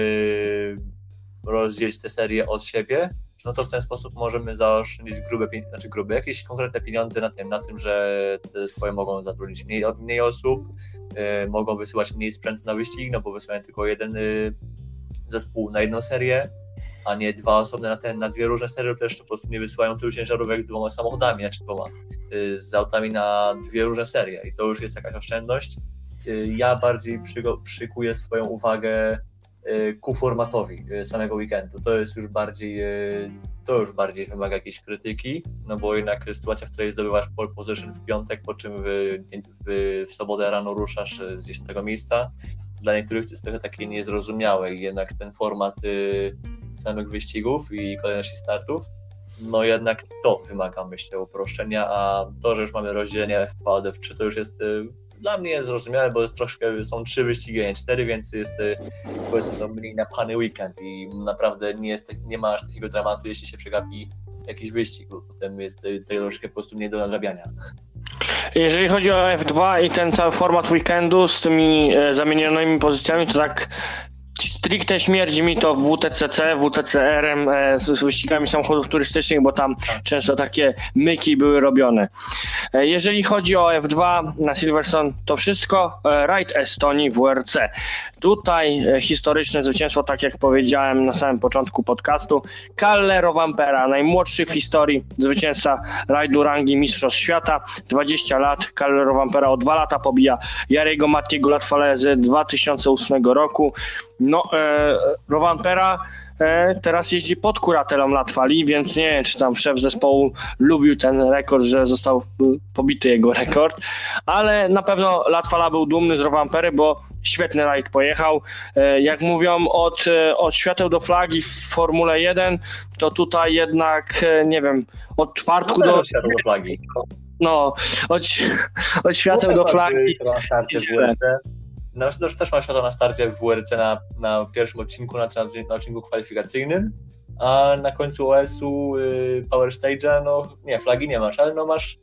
[SPEAKER 2] rozdzielić te serie od siebie, no to w ten sposób możemy zaoszczędzić grube, znaczy grube, jakieś konkretne pieniądze na tym, na tym, że te zespoły mogą zatrudnić mniej, mniej osób, y, mogą wysyłać mniej sprzętu na wyścig, no bo wysyłają tylko jeden y, zespół na jedną serię, a nie dwa osobne na, ten, na dwie różne serie, też po prostu nie wysyłają tylu ciężarówek z dwoma samochodami, znaczy dwoma, y, z autami na dwie różne serie i to już jest jakaś oszczędność. Y, Ja bardziej przykuję swoją uwagę y, ku formatowi samego weekendu. To jest już bardziej, to już bardziej wymaga jakiejś krytyki, no bo jednak sytuacja, w której zdobywasz pole position w piątek, po czym w, w, w sobotę rano ruszasz z 10 miejsca, dla niektórych to jest trochę takie niezrozumiałe jednak ten format y, samych wyścigów i kolejności startów, no jednak to wymaga, myślę, uproszczenia, a to, że już mamy rozdzielenie F2 od F3, to już jest y, dla mnie zrozumiałe, bo jest troszkę, są trzy wyścigi, nie cztery, więc jest y, powiedzmy to mniej napany weekend i naprawdę nie, jest, nie ma aż takiego dramatu, jeśli się przegapi jakiś wyścig, bo potem jest troszkę po prostu nie do nadrabiania.
[SPEAKER 1] Jeżeli chodzi o F2 i ten cały format weekendu z tymi e, zamienionymi pozycjami, to tak stricte śmierdzi mi to WTCC, WTCR-em e, z, z wyścigami samochodów turystycznych, bo tam często takie myki były robione. E, jeżeli chodzi o F2 na Silverstone, to wszystko. E, Raid Estonii WRC. Tutaj e, historyczne zwycięstwo, tak jak powiedziałem na samym początku podcastu, Kalle Rovampera, najmłodszy w historii zwycięzca rajdu rangi Mistrzostw Świata, 20 lat. Kalle Rovampera o 2 lata pobija Jarego Mattiego Latwale z 2008 roku. No, e, Rovampera e, teraz jeździ pod kuratelą Latwali, więc nie wiem, czy tam szef zespołu lubił ten rekord, że został e, pobity jego rekord, ale na pewno Latwala był dumny z Rovampery, bo świetny rajd pojechał. E, jak mówią, od, e, od świateł do flagi w Formule 1, to tutaj jednak, e, nie wiem, od czwartku do,
[SPEAKER 2] do światła do flagi.
[SPEAKER 1] no, od, od świateł do flagi.
[SPEAKER 2] Na starcie w WRC. No, też, mam światło na starcie w WRC na, na pierwszym odcinku, na, na, na odcinku kwalifikacyjnym, a na końcu OS-u y, Power Stage'a, no nie, flagi nie masz, ale no masz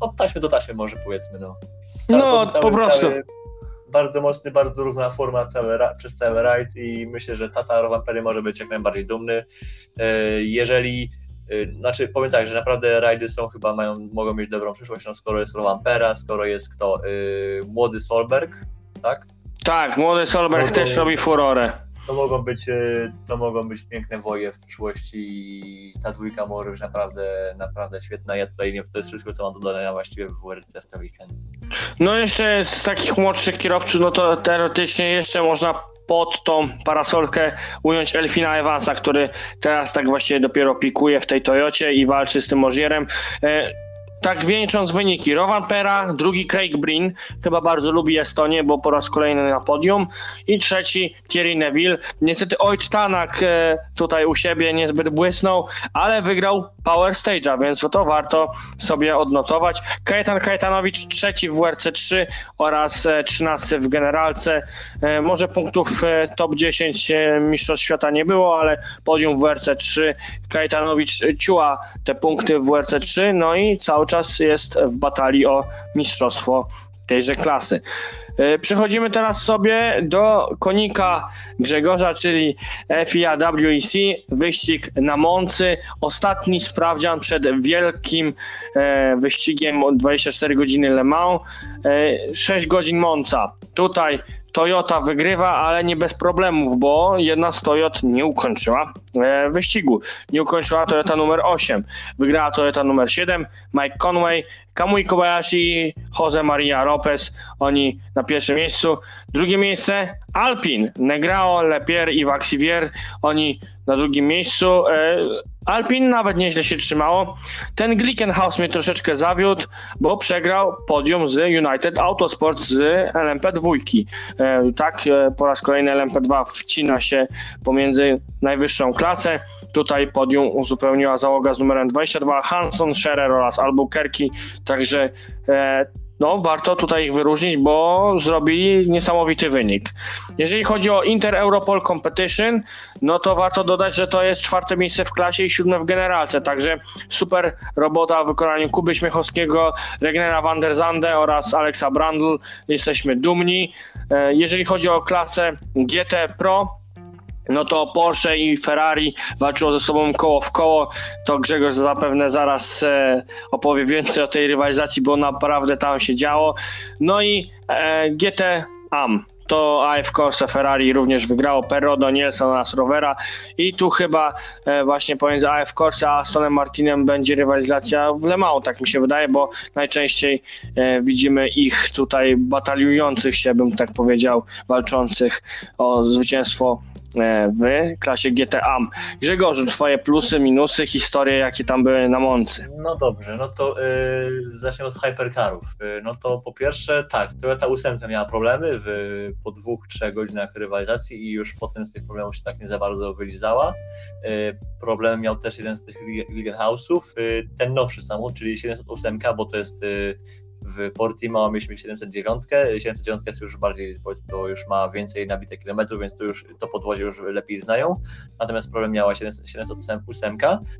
[SPEAKER 2] od taśmy do taśmy może powiedzmy, no.
[SPEAKER 1] No,
[SPEAKER 2] Cały-
[SPEAKER 1] po prostu.
[SPEAKER 2] cały- bardzo mocny, bardzo równa forma cały, przez cały rajd i myślę, że Tata Rowampery może być jak najbardziej dumny. E, Jeżeli, e, znaczy powiem tak, że naprawdę rajdy są chyba, mają, mogą mieć dobrą przyszłość, no skoro jest Rowampera, skoro jest kto, e, młody Solberg, tak?
[SPEAKER 1] Tak, młody Solberg
[SPEAKER 2] to-
[SPEAKER 1] też robi furorę.
[SPEAKER 2] To mogą być, e, to mogą być piękne woje w przyszłości i ta dwójka może być naprawdę, naprawdę świetna. Ja tutaj nie, to jest wszystko, co mam do dodania właściwie w WRC w ten weekend.
[SPEAKER 1] No jeszcze z takich młodszych kierowców, no to teoretycznie jeszcze można pod tą parasolkę ująć Elfina Evansa, który teraz tak właściwie dopiero pikuje w tej Toyocie i walczy z tym Możierem. Tak wieńcząc wyniki, Rowan Pera, drugi Craig Breen, chyba bardzo lubi Estonię, bo po raz kolejny na podium i trzeci Thierry Neville. Niestety Ojt Tanak e, tutaj u siebie niezbyt błysnął, ale wygrał Power Stage'a, więc to warto sobie odnotować. Kajetan Kajetanowicz trzeci w WRC 3 oraz e, 13 w generalce. E, Może punktów top 10 e, Mistrzostw Świata nie było, ale podium w WRC 3. Kajetanowicz ciuła te punkty w WRC 3, no i cały czas jest w batalii o mistrzostwo tejże klasy. E, Przechodzimy teraz sobie do konika Grzegorza, czyli FIA WEC, wyścig na Moncy. Ostatni sprawdzian przed wielkim e, wyścigiem od 24 godziny Le Mans. E, 6 godzin Monza. Tutaj Toyota wygrywa, ale nie bez problemów, bo jedna z Toyot nie ukończyła e, wyścigu. Nie ukończyła Toyota numer 8. Wygrała Toyota numer 7. Mike Conway, Kamui Kobayashi, Jose Maria Lopez. Oni na pierwszym miejscu. Drugie miejsce Alpin, Negrao, Lepier i Vaxivier. Oni na drugim miejscu. Alpin nawet nieźle się trzymało. Ten Glickenhaus mnie troszeczkę zawiódł, bo przegrał podium z United Autosport z LMP2. E, tak, e, po raz kolejny LMP2 wcina się pomiędzy najwyższą klasę. Tutaj podium uzupełniła załoga z numerem 22 Hanson, Scherer oraz Albuquerque. Także e, no, warto tutaj ich wyróżnić, bo zrobili niesamowity wynik. Jeżeli chodzi o Inter Europol Competition, no to warto dodać, że to jest czwarte miejsce w klasie i siódme w generalce, także super robota w wykonaniu Kuby Śmiechowskiego, Regnera van der Zande oraz Alexa Brandl. Jesteśmy dumni. E, Jeżeli chodzi o klasę GT Pro, no to Porsche i Ferrari walczyło ze sobą koło w koło. To Grzegorz zapewne zaraz e, opowie więcej o tej rywalizacji, bo naprawdę tam się działo. No i e, GT AM. To AF Corse Ferrari również wygrało Perro, Danielson oraz Rovera i tu chyba e, właśnie pomiędzy AF Corse a Astonem Martinem będzie rywalizacja w Le Mans, tak mi się wydaje, bo najczęściej widzimy ich tutaj bataliujących się, bym tak powiedział, walczących o zwycięstwo w klasie GTA. Grzegorzu, twoje plusy, minusy, historie, jakie tam były na Moncy.
[SPEAKER 2] No dobrze, no to y, zacznę od hypercarów. Y, no to po pierwsze, tak, Toyota 8 miała problemy w, po dwóch, trzech godzinach rywalizacji i już potem z tych problemów się tak nie za bardzo wylizała. Y, problem miał też jeden z tych Wilgenhausów, y, ten nowszy samochód, czyli 708, bo to jest y, w Portimao mieliśmy 709, 709 jest już bardziej, to już ma więcej nabite kilometrów, więc to już to podwozie już lepiej znają, natomiast problem miała 708,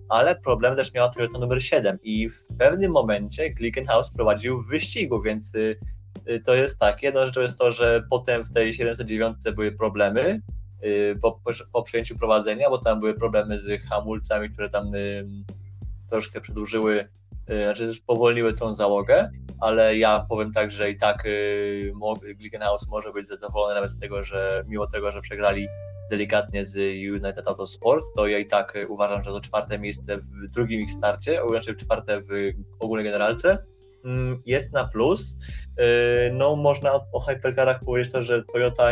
[SPEAKER 2] ale problem też miała Toyota numer 7 i w pewnym momencie Glickenhaus prowadził w wyścigu, więc y, y, to jest tak, jedna rzecz to jest to, że potem w tej 709 były problemy, y, po, po przejęciu prowadzenia, bo tam były problemy z hamulcami, które tam troszkę przedłużyły, znaczy spowolniły tą załogę, ale ja powiem tak, że i tak y, Glickenhaus może być zadowolony nawet z tego, że mimo tego, że przegrali delikatnie z United Autosports, to ja i tak y, uważam, że to czwarte miejsce w drugim ich starcie, znaczy czwarte w ogólnej generalce mm, jest na plus. Y, no można o hypercarach powiedzieć to, że Toyota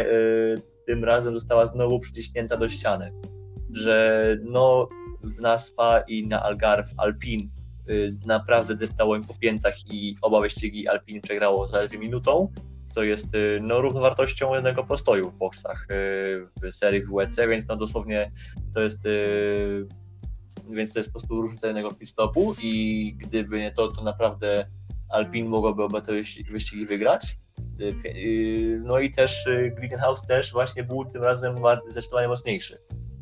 [SPEAKER 2] tym razem została znowu przyciśnięta do ściany, że no w NASPA i na Algarve Alpine Y, naprawdę deptało im po piętach i oba wyścigi Alpine przegrało zaledwie minutą, co jest y, no, równowartością jednego postoju w boksach y, w serii WEC, więc no dosłownie to jest więc to jest po prostu różnica jednego pit stopu i gdyby nie to, to naprawdę Alpine mogłoby oba te wyścigi wygrać. No i też Glickenhaus też właśnie był tym razem zdecydowanie mocniejszy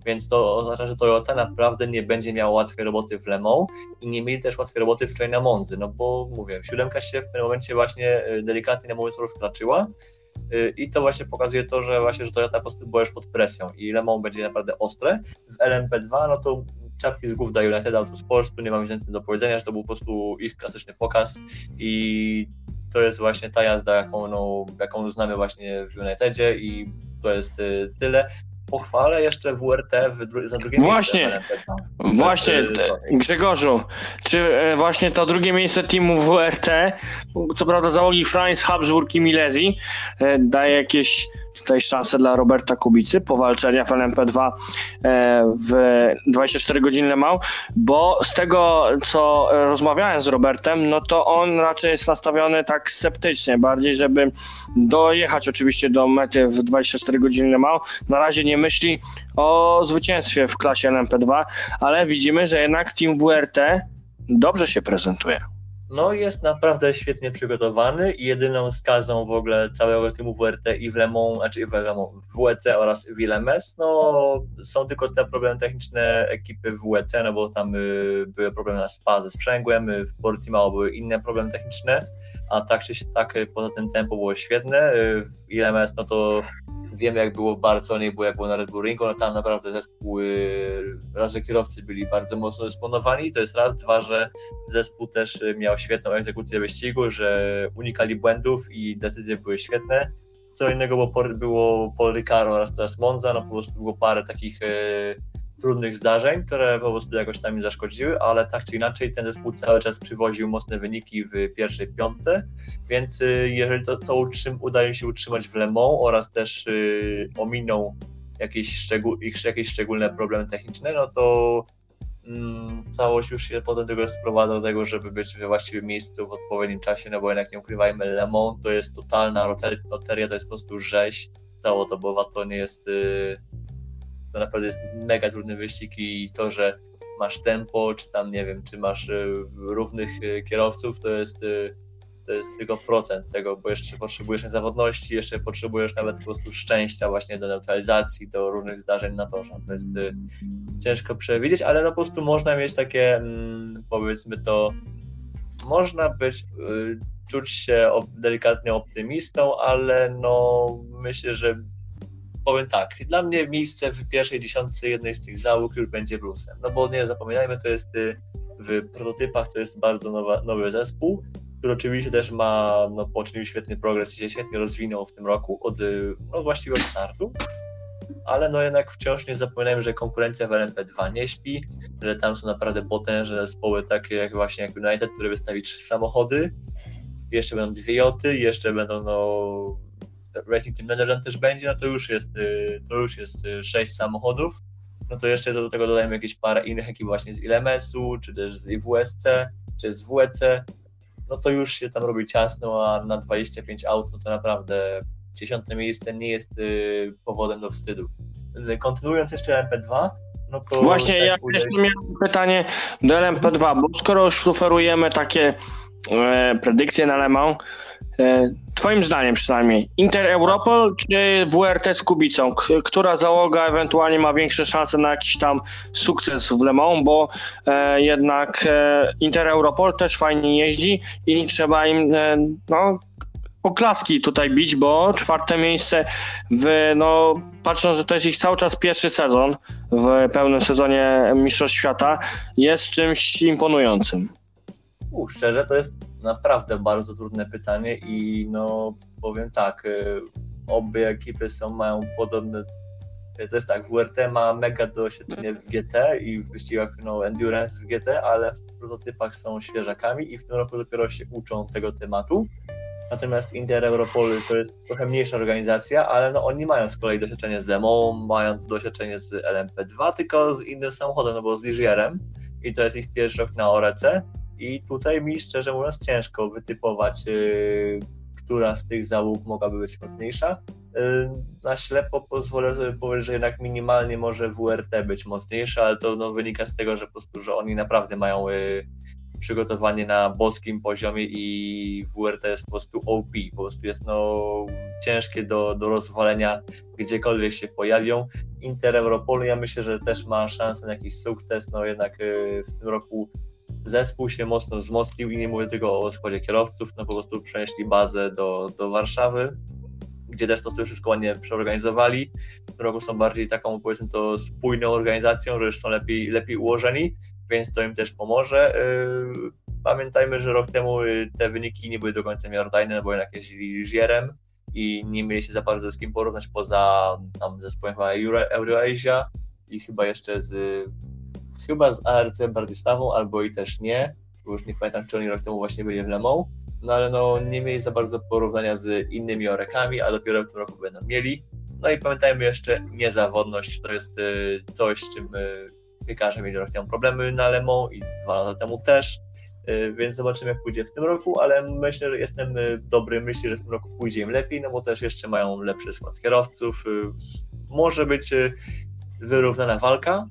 [SPEAKER 2] więc to oznacza, że Toyota naprawdę nie będzie miała łatwej roboty w Le Mans i nie mieli też łatwej roboty wczoraj na Monzy, no bo mówię, siódemka się w tym momencie właśnie y, delikatnie na mówiąc rozkraczyła y, i to właśnie pokazuje to, że właśnie, że Toyota po prostu była już pod presją i Le Mans będzie naprawdę ostre. W LMP2 no to czapki z głów da United Autosport, tu nie mam więcej do powiedzenia, że to był po prostu ich klasyczny pokaz i to jest właśnie ta jazda, jaką, no, jaką znamy właśnie w Unitedzie i to jest y, tyle pochwalę jeszcze WRT za drugie
[SPEAKER 1] właśnie,
[SPEAKER 2] miejsce.
[SPEAKER 1] Właśnie, właśnie, Grzegorzu, czy e, właśnie to drugie miejsce teamu WRT, co prawda załogi Franz, Habsburg i Milesi, e, daje jakieś tutaj szansę dla Roberta Kubicy powalczenia w LMP2 e, w 24 godziny Le Mans, bo z tego, co rozmawiałem z Robertem, no to on raczej jest nastawiony tak sceptycznie, bardziej żeby dojechać oczywiście do mety w 24 godziny Le Mans. Na razie nie myśli o zwycięstwie w klasie LMP2, ale widzimy, że jednak Team WRT dobrze się prezentuje.
[SPEAKER 2] No jest naprawdę świetnie przygotowany i jedyną skazą w ogóle całego teamu WRT i w Le Mans, znaczy w, Le Mans, w WEC oraz w no są tylko te problemy techniczne ekipy w WEC, no bo tam y, były problemy na SPA ze sprzęgłem, y, w Portimao były inne problemy techniczne, a tak czy tak y, poza tym tempo było świetne, y, w LMS no to wiemy jak było w Barcelonie, było jak było na Red Bull Ringu, no tam naprawdę zespół, raz, że kierowcy byli bardzo mocno dysponowani, to jest raz, dwa, że zespół też miał świetną egzekucję wyścigu, że unikali błędów i decyzje były świetne. Co innego było, było Paul Ricaro oraz teraz Monza, no po prostu było parę takich trudnych zdarzeń, które po prostu jakoś tam mi zaszkodziły, ale tak czy inaczej ten zespół cały czas przywoził mocne wyniki w pierwszej piątce, więc y, jeżeli to, to utrzym, udaje się utrzymać w Le Mans oraz też y, ominą jakieś, szczegół, ich, jakieś szczególne problemy techniczne, no to mm, całość już się potem tego sprowadza do tego, żeby być we właściwym miejscu w odpowiednim czasie, no bo jednak nie ukrywajmy, Le Mans to jest totalna loteria, to jest po prostu rzeź, cało to, bo to nie jest y, to naprawdę jest mega trudny wyścig i to, że masz tempo, czy tam nie wiem, czy masz y, równych y, kierowców, to jest, y, to jest tylko procent tego, bo jeszcze potrzebujesz zawodności, jeszcze potrzebujesz nawet po prostu szczęścia właśnie do neutralizacji, do różnych zdarzeń na torze. To jest ciężko przewidzieć, ale no po prostu można mieć takie, mm, powiedzmy to, można być, czuć się delikatnie optymistą, ale no myślę, że powiem tak, dla mnie miejsce w pierwszej dziesiątce jednej z tych załóg już będzie plusem, no bo nie zapominajmy, to jest y, w prototypach to jest bardzo nowa, nowy zespół, który oczywiście też ma, no, poczynił świetny progres i się świetnie rozwinął w tym roku od y, no, właściwego startu, ale no jednak wciąż nie zapominajmy, że konkurencja w LMP2 nie śpi, że tam są naprawdę potężne zespoły takie jak właśnie jak United, które wystawi trzy samochody, jeszcze będą dwie joty, jeszcze będą no Racing Team Netherlands też będzie, no to już jest, y, to już jest y, sześć samochodów. No to jeszcze do tego dodajemy jakieś parę innych ekip właśnie z ILMS-u, czy też z IWSC, czy z WEC. No to już się tam robi ciasno, a na 25 aut, no to naprawdę dziesiąte miejsce nie jest y, powodem do wstydu. Kontynuując jeszcze LMP2, no to...
[SPEAKER 1] Właśnie, tak ja jeszcze miałem pytanie do LMP2, bo skoro już oferujemy takie e, predykcje na Le Mans. E, twoim zdaniem przynajmniej, Inter Europol czy WRT z Kubicą? Która załoga ewentualnie ma większe szanse na jakiś tam sukces w Le Mans, bo e, jednak e, Inter Europol też fajnie jeździ i trzeba im e, no, oklaski tutaj bić, bo czwarte miejsce w, no, patrząc, że to jest ich cały czas pierwszy sezon w pełnym sezonie Mistrzostw Świata, jest czymś imponującym.
[SPEAKER 2] U, szczerze, to jest naprawdę bardzo trudne pytanie i no powiem tak, y, obie ekipy są, mają podobne. y, To jest tak, WRT ma mega doświadczenie w GT i w wyścigach no, endurance w GT, ale w prototypach są świeżakami i w tym roku dopiero się uczą tego tematu. Natomiast Inter Europol to jest trochę mniejsza organizacja, ale no oni mają z kolei doświadczenie z Lemą, mają doświadczenie z LMP2, tylko z innym samochodem, no bo z Ligierem i to jest ich pierwszy rok na Orece i tutaj mi szczerze mówiąc ciężko wytypować, yy, która z tych załóg mogłaby być mocniejsza. Yy, na ślepo pozwolę sobie powiedzieć, że jednak minimalnie może WRT być mocniejsza, ale to no, wynika z tego, że po prostu, że oni naprawdę mają yy, przygotowanie na boskim poziomie i WRT jest po prostu OP, po prostu jest no ciężkie do, do rozwalenia gdziekolwiek się pojawią. Inter Europolu ja myślę, że też ma szansę na jakiś sukces, no jednak w tym roku zespół się mocno wzmocnił i nie mówię tylko o składzie kierowców, no po prostu przenieśli bazę do, do Warszawy, gdzie też to sobie wszystko ładnie przeorganizowali. W roku są bardziej taką, powiedzmy to, spójną organizacją, że już są lepiej, lepiej ułożeni, więc to im też pomoże. Yy, Pamiętajmy, że rok temu yy, te wyniki nie były do końca miarodajne, no bo jednak jeździli Żierem i nie mieli się za bardzo z kim porównać poza tam zespołem chyba Euro- i chyba jeszcze z chyba z ARC Bratysławą, albo i też nie, bo już nie pamiętam, czy oni rok temu właśnie byli w Le Mans, no ale no nie mieli za bardzo porównania z innymi Orekami, a dopiero w tym roku będą mieli. No i pamiętajmy jeszcze, niezawodność to jest y, coś, z czym y, piekarze mieli rok temu problemy na Le Mans i dwa lata temu też, y, więc zobaczymy jak pójdzie w tym roku, ale myślę, że jestem dobry myśli, że w tym roku pójdzie im lepiej, no bo też jeszcze mają lepszy skład kierowców, może być wyrównana walka,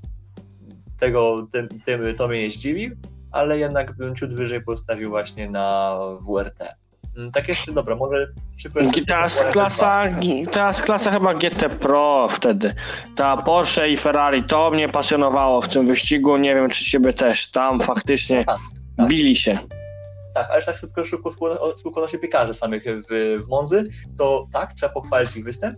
[SPEAKER 2] tego, tym, tym, to mnie nie zdziwi, ale jednak bym ciut wyżej postawił właśnie na WRT. Mm, Tak jeszcze, dobra, może szybko...
[SPEAKER 1] Teraz klasa, teraz klasa chyba GT Pro wtedy. Ta Porsche i Ferrari, to mnie pasjonowało w tym wyścigu. Nie wiem, czy ciebie też. Tam faktycznie
[SPEAKER 2] Tak, tak.
[SPEAKER 1] bili się.
[SPEAKER 2] Tak, ale tak szybko, szybko składa odnośnie piekarzy samych w, w Monzy, to tak, trzeba pochwalić ich występ,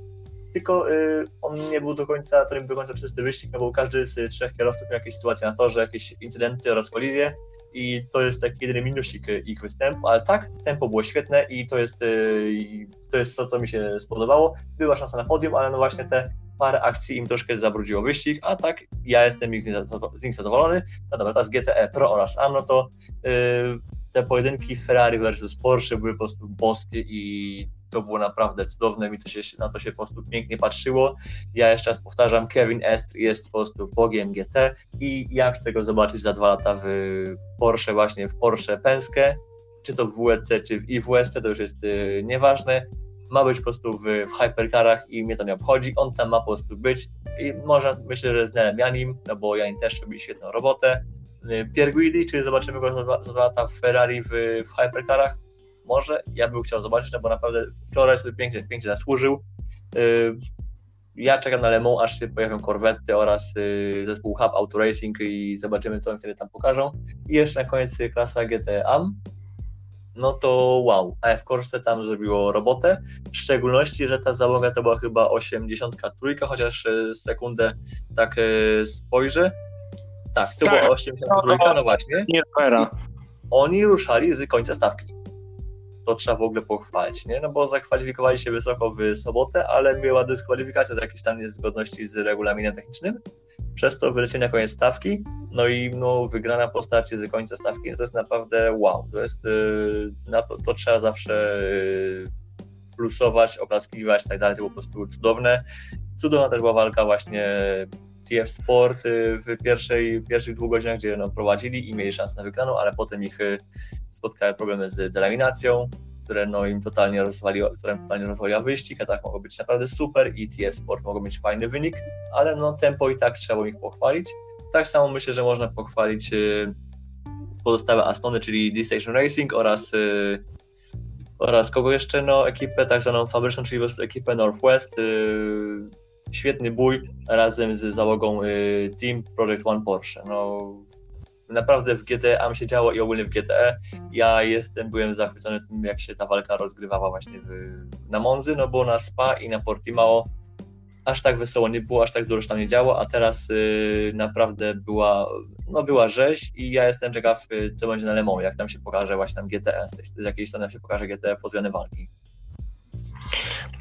[SPEAKER 2] tylko y, on nie był do końca, to nie był do końca czysty wyścig, no bo każdy z trzech kierowców miał jakieś sytuacje na torze, jakieś incydenty oraz kolizje i to jest taki jedyny minusik y, ich występu, ale tak, tempo było świetne i to jest, y, to, jest to, co mi się spodobało. Była szansa na podium, ale no właśnie te parę akcji im troszkę zabrudziło wyścig, a tak ja jestem ich z nich zadowolony. No dobra, teraz GTE Pro oraz AM, no to y, te pojedynki Ferrari versus Porsche były po prostu boskie i to było naprawdę cudowne, mi to się, na to się po prostu pięknie patrzyło. Ja jeszcze raz powtarzam, Kevin Est jest po prostu bogiem GT i ja chcę go zobaczyć za dwa lata w Porsche, właśnie w Porsche Penske, czy to w WEC, czy w IWSC, to już jest y, nieważne. Ma być po prostu w, w hypercarach i mnie to nie obchodzi, on tam ma po prostu być i może myślę, że z Nelem Janim, no bo Janin też robi świetną robotę. Y, Pierre Guidi, czy zobaczymy go za dwa, za dwa lata w Ferrari w, w hypercarach? Może, ja bym chciał zobaczyć, no bo naprawdę wczoraj sobie pięknie, pięknie zasłużył. Y, Ja czekam na Le Mans, aż się pojawią korwety oraz y, zespół Hub Auto Racing i zobaczymy, co oni wtedy tam pokażą. I jeszcze na koniec y, klasa GT AM. No to wow, AF Corse tam zrobiło robotę, w szczególności, że ta załoga to była chyba 83, chociaż sekundę tak spojrzę. Tak, to
[SPEAKER 1] Tak.
[SPEAKER 2] była 83, no właśnie
[SPEAKER 1] Nie
[SPEAKER 2] oni ruszali z końca stawki. To trzeba w ogóle pochwalić, nie? No bo zakwalifikowali się wysoko w sobotę, ale była dyskwalifikacja z jakiejś tam niezgodności z regulaminem technicznym. Przez to wylecieli na koniec stawki, no i no, wygrana po starcie z końca stawki, no to jest naprawdę wow. To jest, yy, na to, to trzeba zawsze yy, plusować, oklaskiwać i tak dalej, to było po prostu cudowne. Cudowna też była walka właśnie TF Sport y, w pierwszej, pierwszych dwóch godzinach, gdzie no, prowadzili i mieli szansę na wygraną, ale potem ich y, spotkały problemy z delaminacją, które no, im totalnie rozwaliło, które totalnie rozwaliła wyścig, a tak mogło być naprawdę super i TF Sport mogło mieć fajny wynik, ale no tempo i tak trzeba ich pochwalić. Tak samo myślę, że można pochwalić y, pozostałe Astony, czyli D-Station Racing oraz oraz kogo jeszcze, no ekipę tak zwaną fabryczną, czyli po prostu ekipę Northwest. Świetny bój razem z załogą y, Team Project One Porsche. No, naprawdę w GTE mi się działo i ogólnie w GTE. Ja jestem, byłem zachwycony tym, jak się ta walka rozgrywała właśnie w, na Monzy, no bo na Spa i na Portimao aż tak wesoło nie było, aż tak dużo tam nie działo, a teraz y, naprawdę była, no była rzeź i ja jestem ciekaw, y, co będzie na Le Mans, jak tam się pokaże właśnie tam GTE, z, z jakiej strony się pokaże GTE pod względem walki.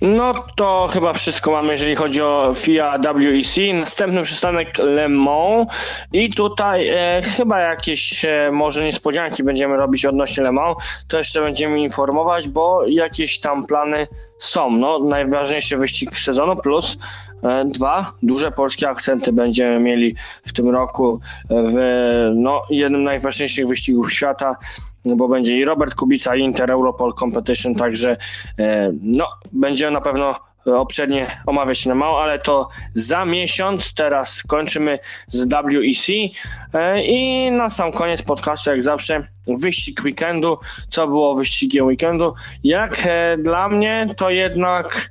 [SPEAKER 1] No to chyba wszystko mamy, jeżeli chodzi o FIA WEC. Następny przystanek Le Mans i tutaj e, chyba jakieś e, może niespodzianki będziemy robić odnośnie Le Mans. To jeszcze będziemy informować, bo jakieś tam plany są. No, najważniejszy wyścig sezonu plus dwa duże polskie akcenty będziemy mieli w tym roku w no, jednym z najważniejszych wyścigów świata, bo będzie i Robert Kubica, i Inter Europol Competition, także e, no, będziemy na pewno obszernie omawiać na mało, ale to za miesiąc. Teraz kończymy z WEC e, i na sam koniec podcastu, jak zawsze, wyścig weekendu. Co było wyścigiem weekendu? Jak e, dla mnie, to jednak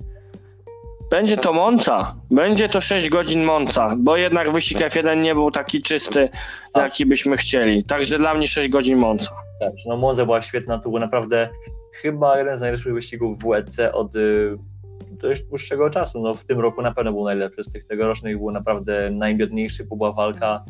[SPEAKER 1] będzie to Monca. Będzie to 6 godzin Monca, bo jednak wyścig F1 nie był taki czysty, jaki byśmy chcieli. Także dla mnie 6 godzin Monca.
[SPEAKER 2] Tak, no Monza była świetna, to był naprawdę chyba jeden z najlepszych wyścigów w WEC od y, dość dłuższego czasu. No, w tym roku na pewno był najlepszy. Z tych tegorocznych był naprawdę najbiedniejszy, była walka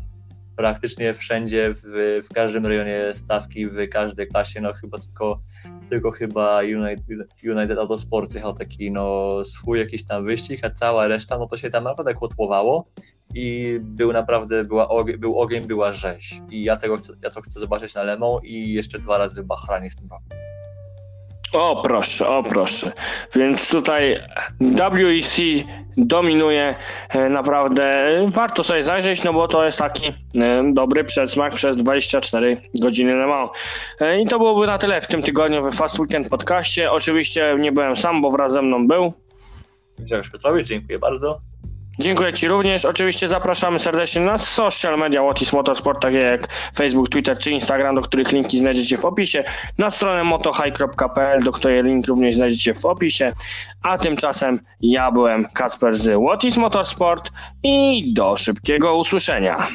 [SPEAKER 2] praktycznie wszędzie, w, w każdym rejonie stawki, w każdej klasie, no chyba tylko, tylko chyba United, United Autosport jechał taki no swój jakiś tam wyścig, a cała reszta, no to się tam naprawdę kotłowało i był naprawdę, była był ogień, była rzeź i ja, tego ja to chcę zobaczyć na Lemą i jeszcze dwa razy w Bahranie w tym roku.
[SPEAKER 1] O proszę, o proszę. Więc tutaj WEC dominuje e, naprawdę. Warto sobie zajrzeć, no bo to jest taki e, dobry przedsmak przez 24 godziny na mało. E, I to byłoby na tyle w tym tygodniu w Fast Weekend podcaście. Oczywiście nie byłem sam, bo wraz ze mną był.
[SPEAKER 2] Grzegorz Piotrowicz, dziękuję bardzo.
[SPEAKER 1] Dziękuję Ci również. Oczywiście zapraszamy serdecznie na social media Łotis Motorsport, takie jak Facebook, Twitter czy Instagram, do których linki znajdziecie w opisie, na stronę motohigh.pl, do której link również znajdziecie w opisie. A tymczasem ja byłem Kasper z Łotis Motorsport i do szybkiego usłyszenia.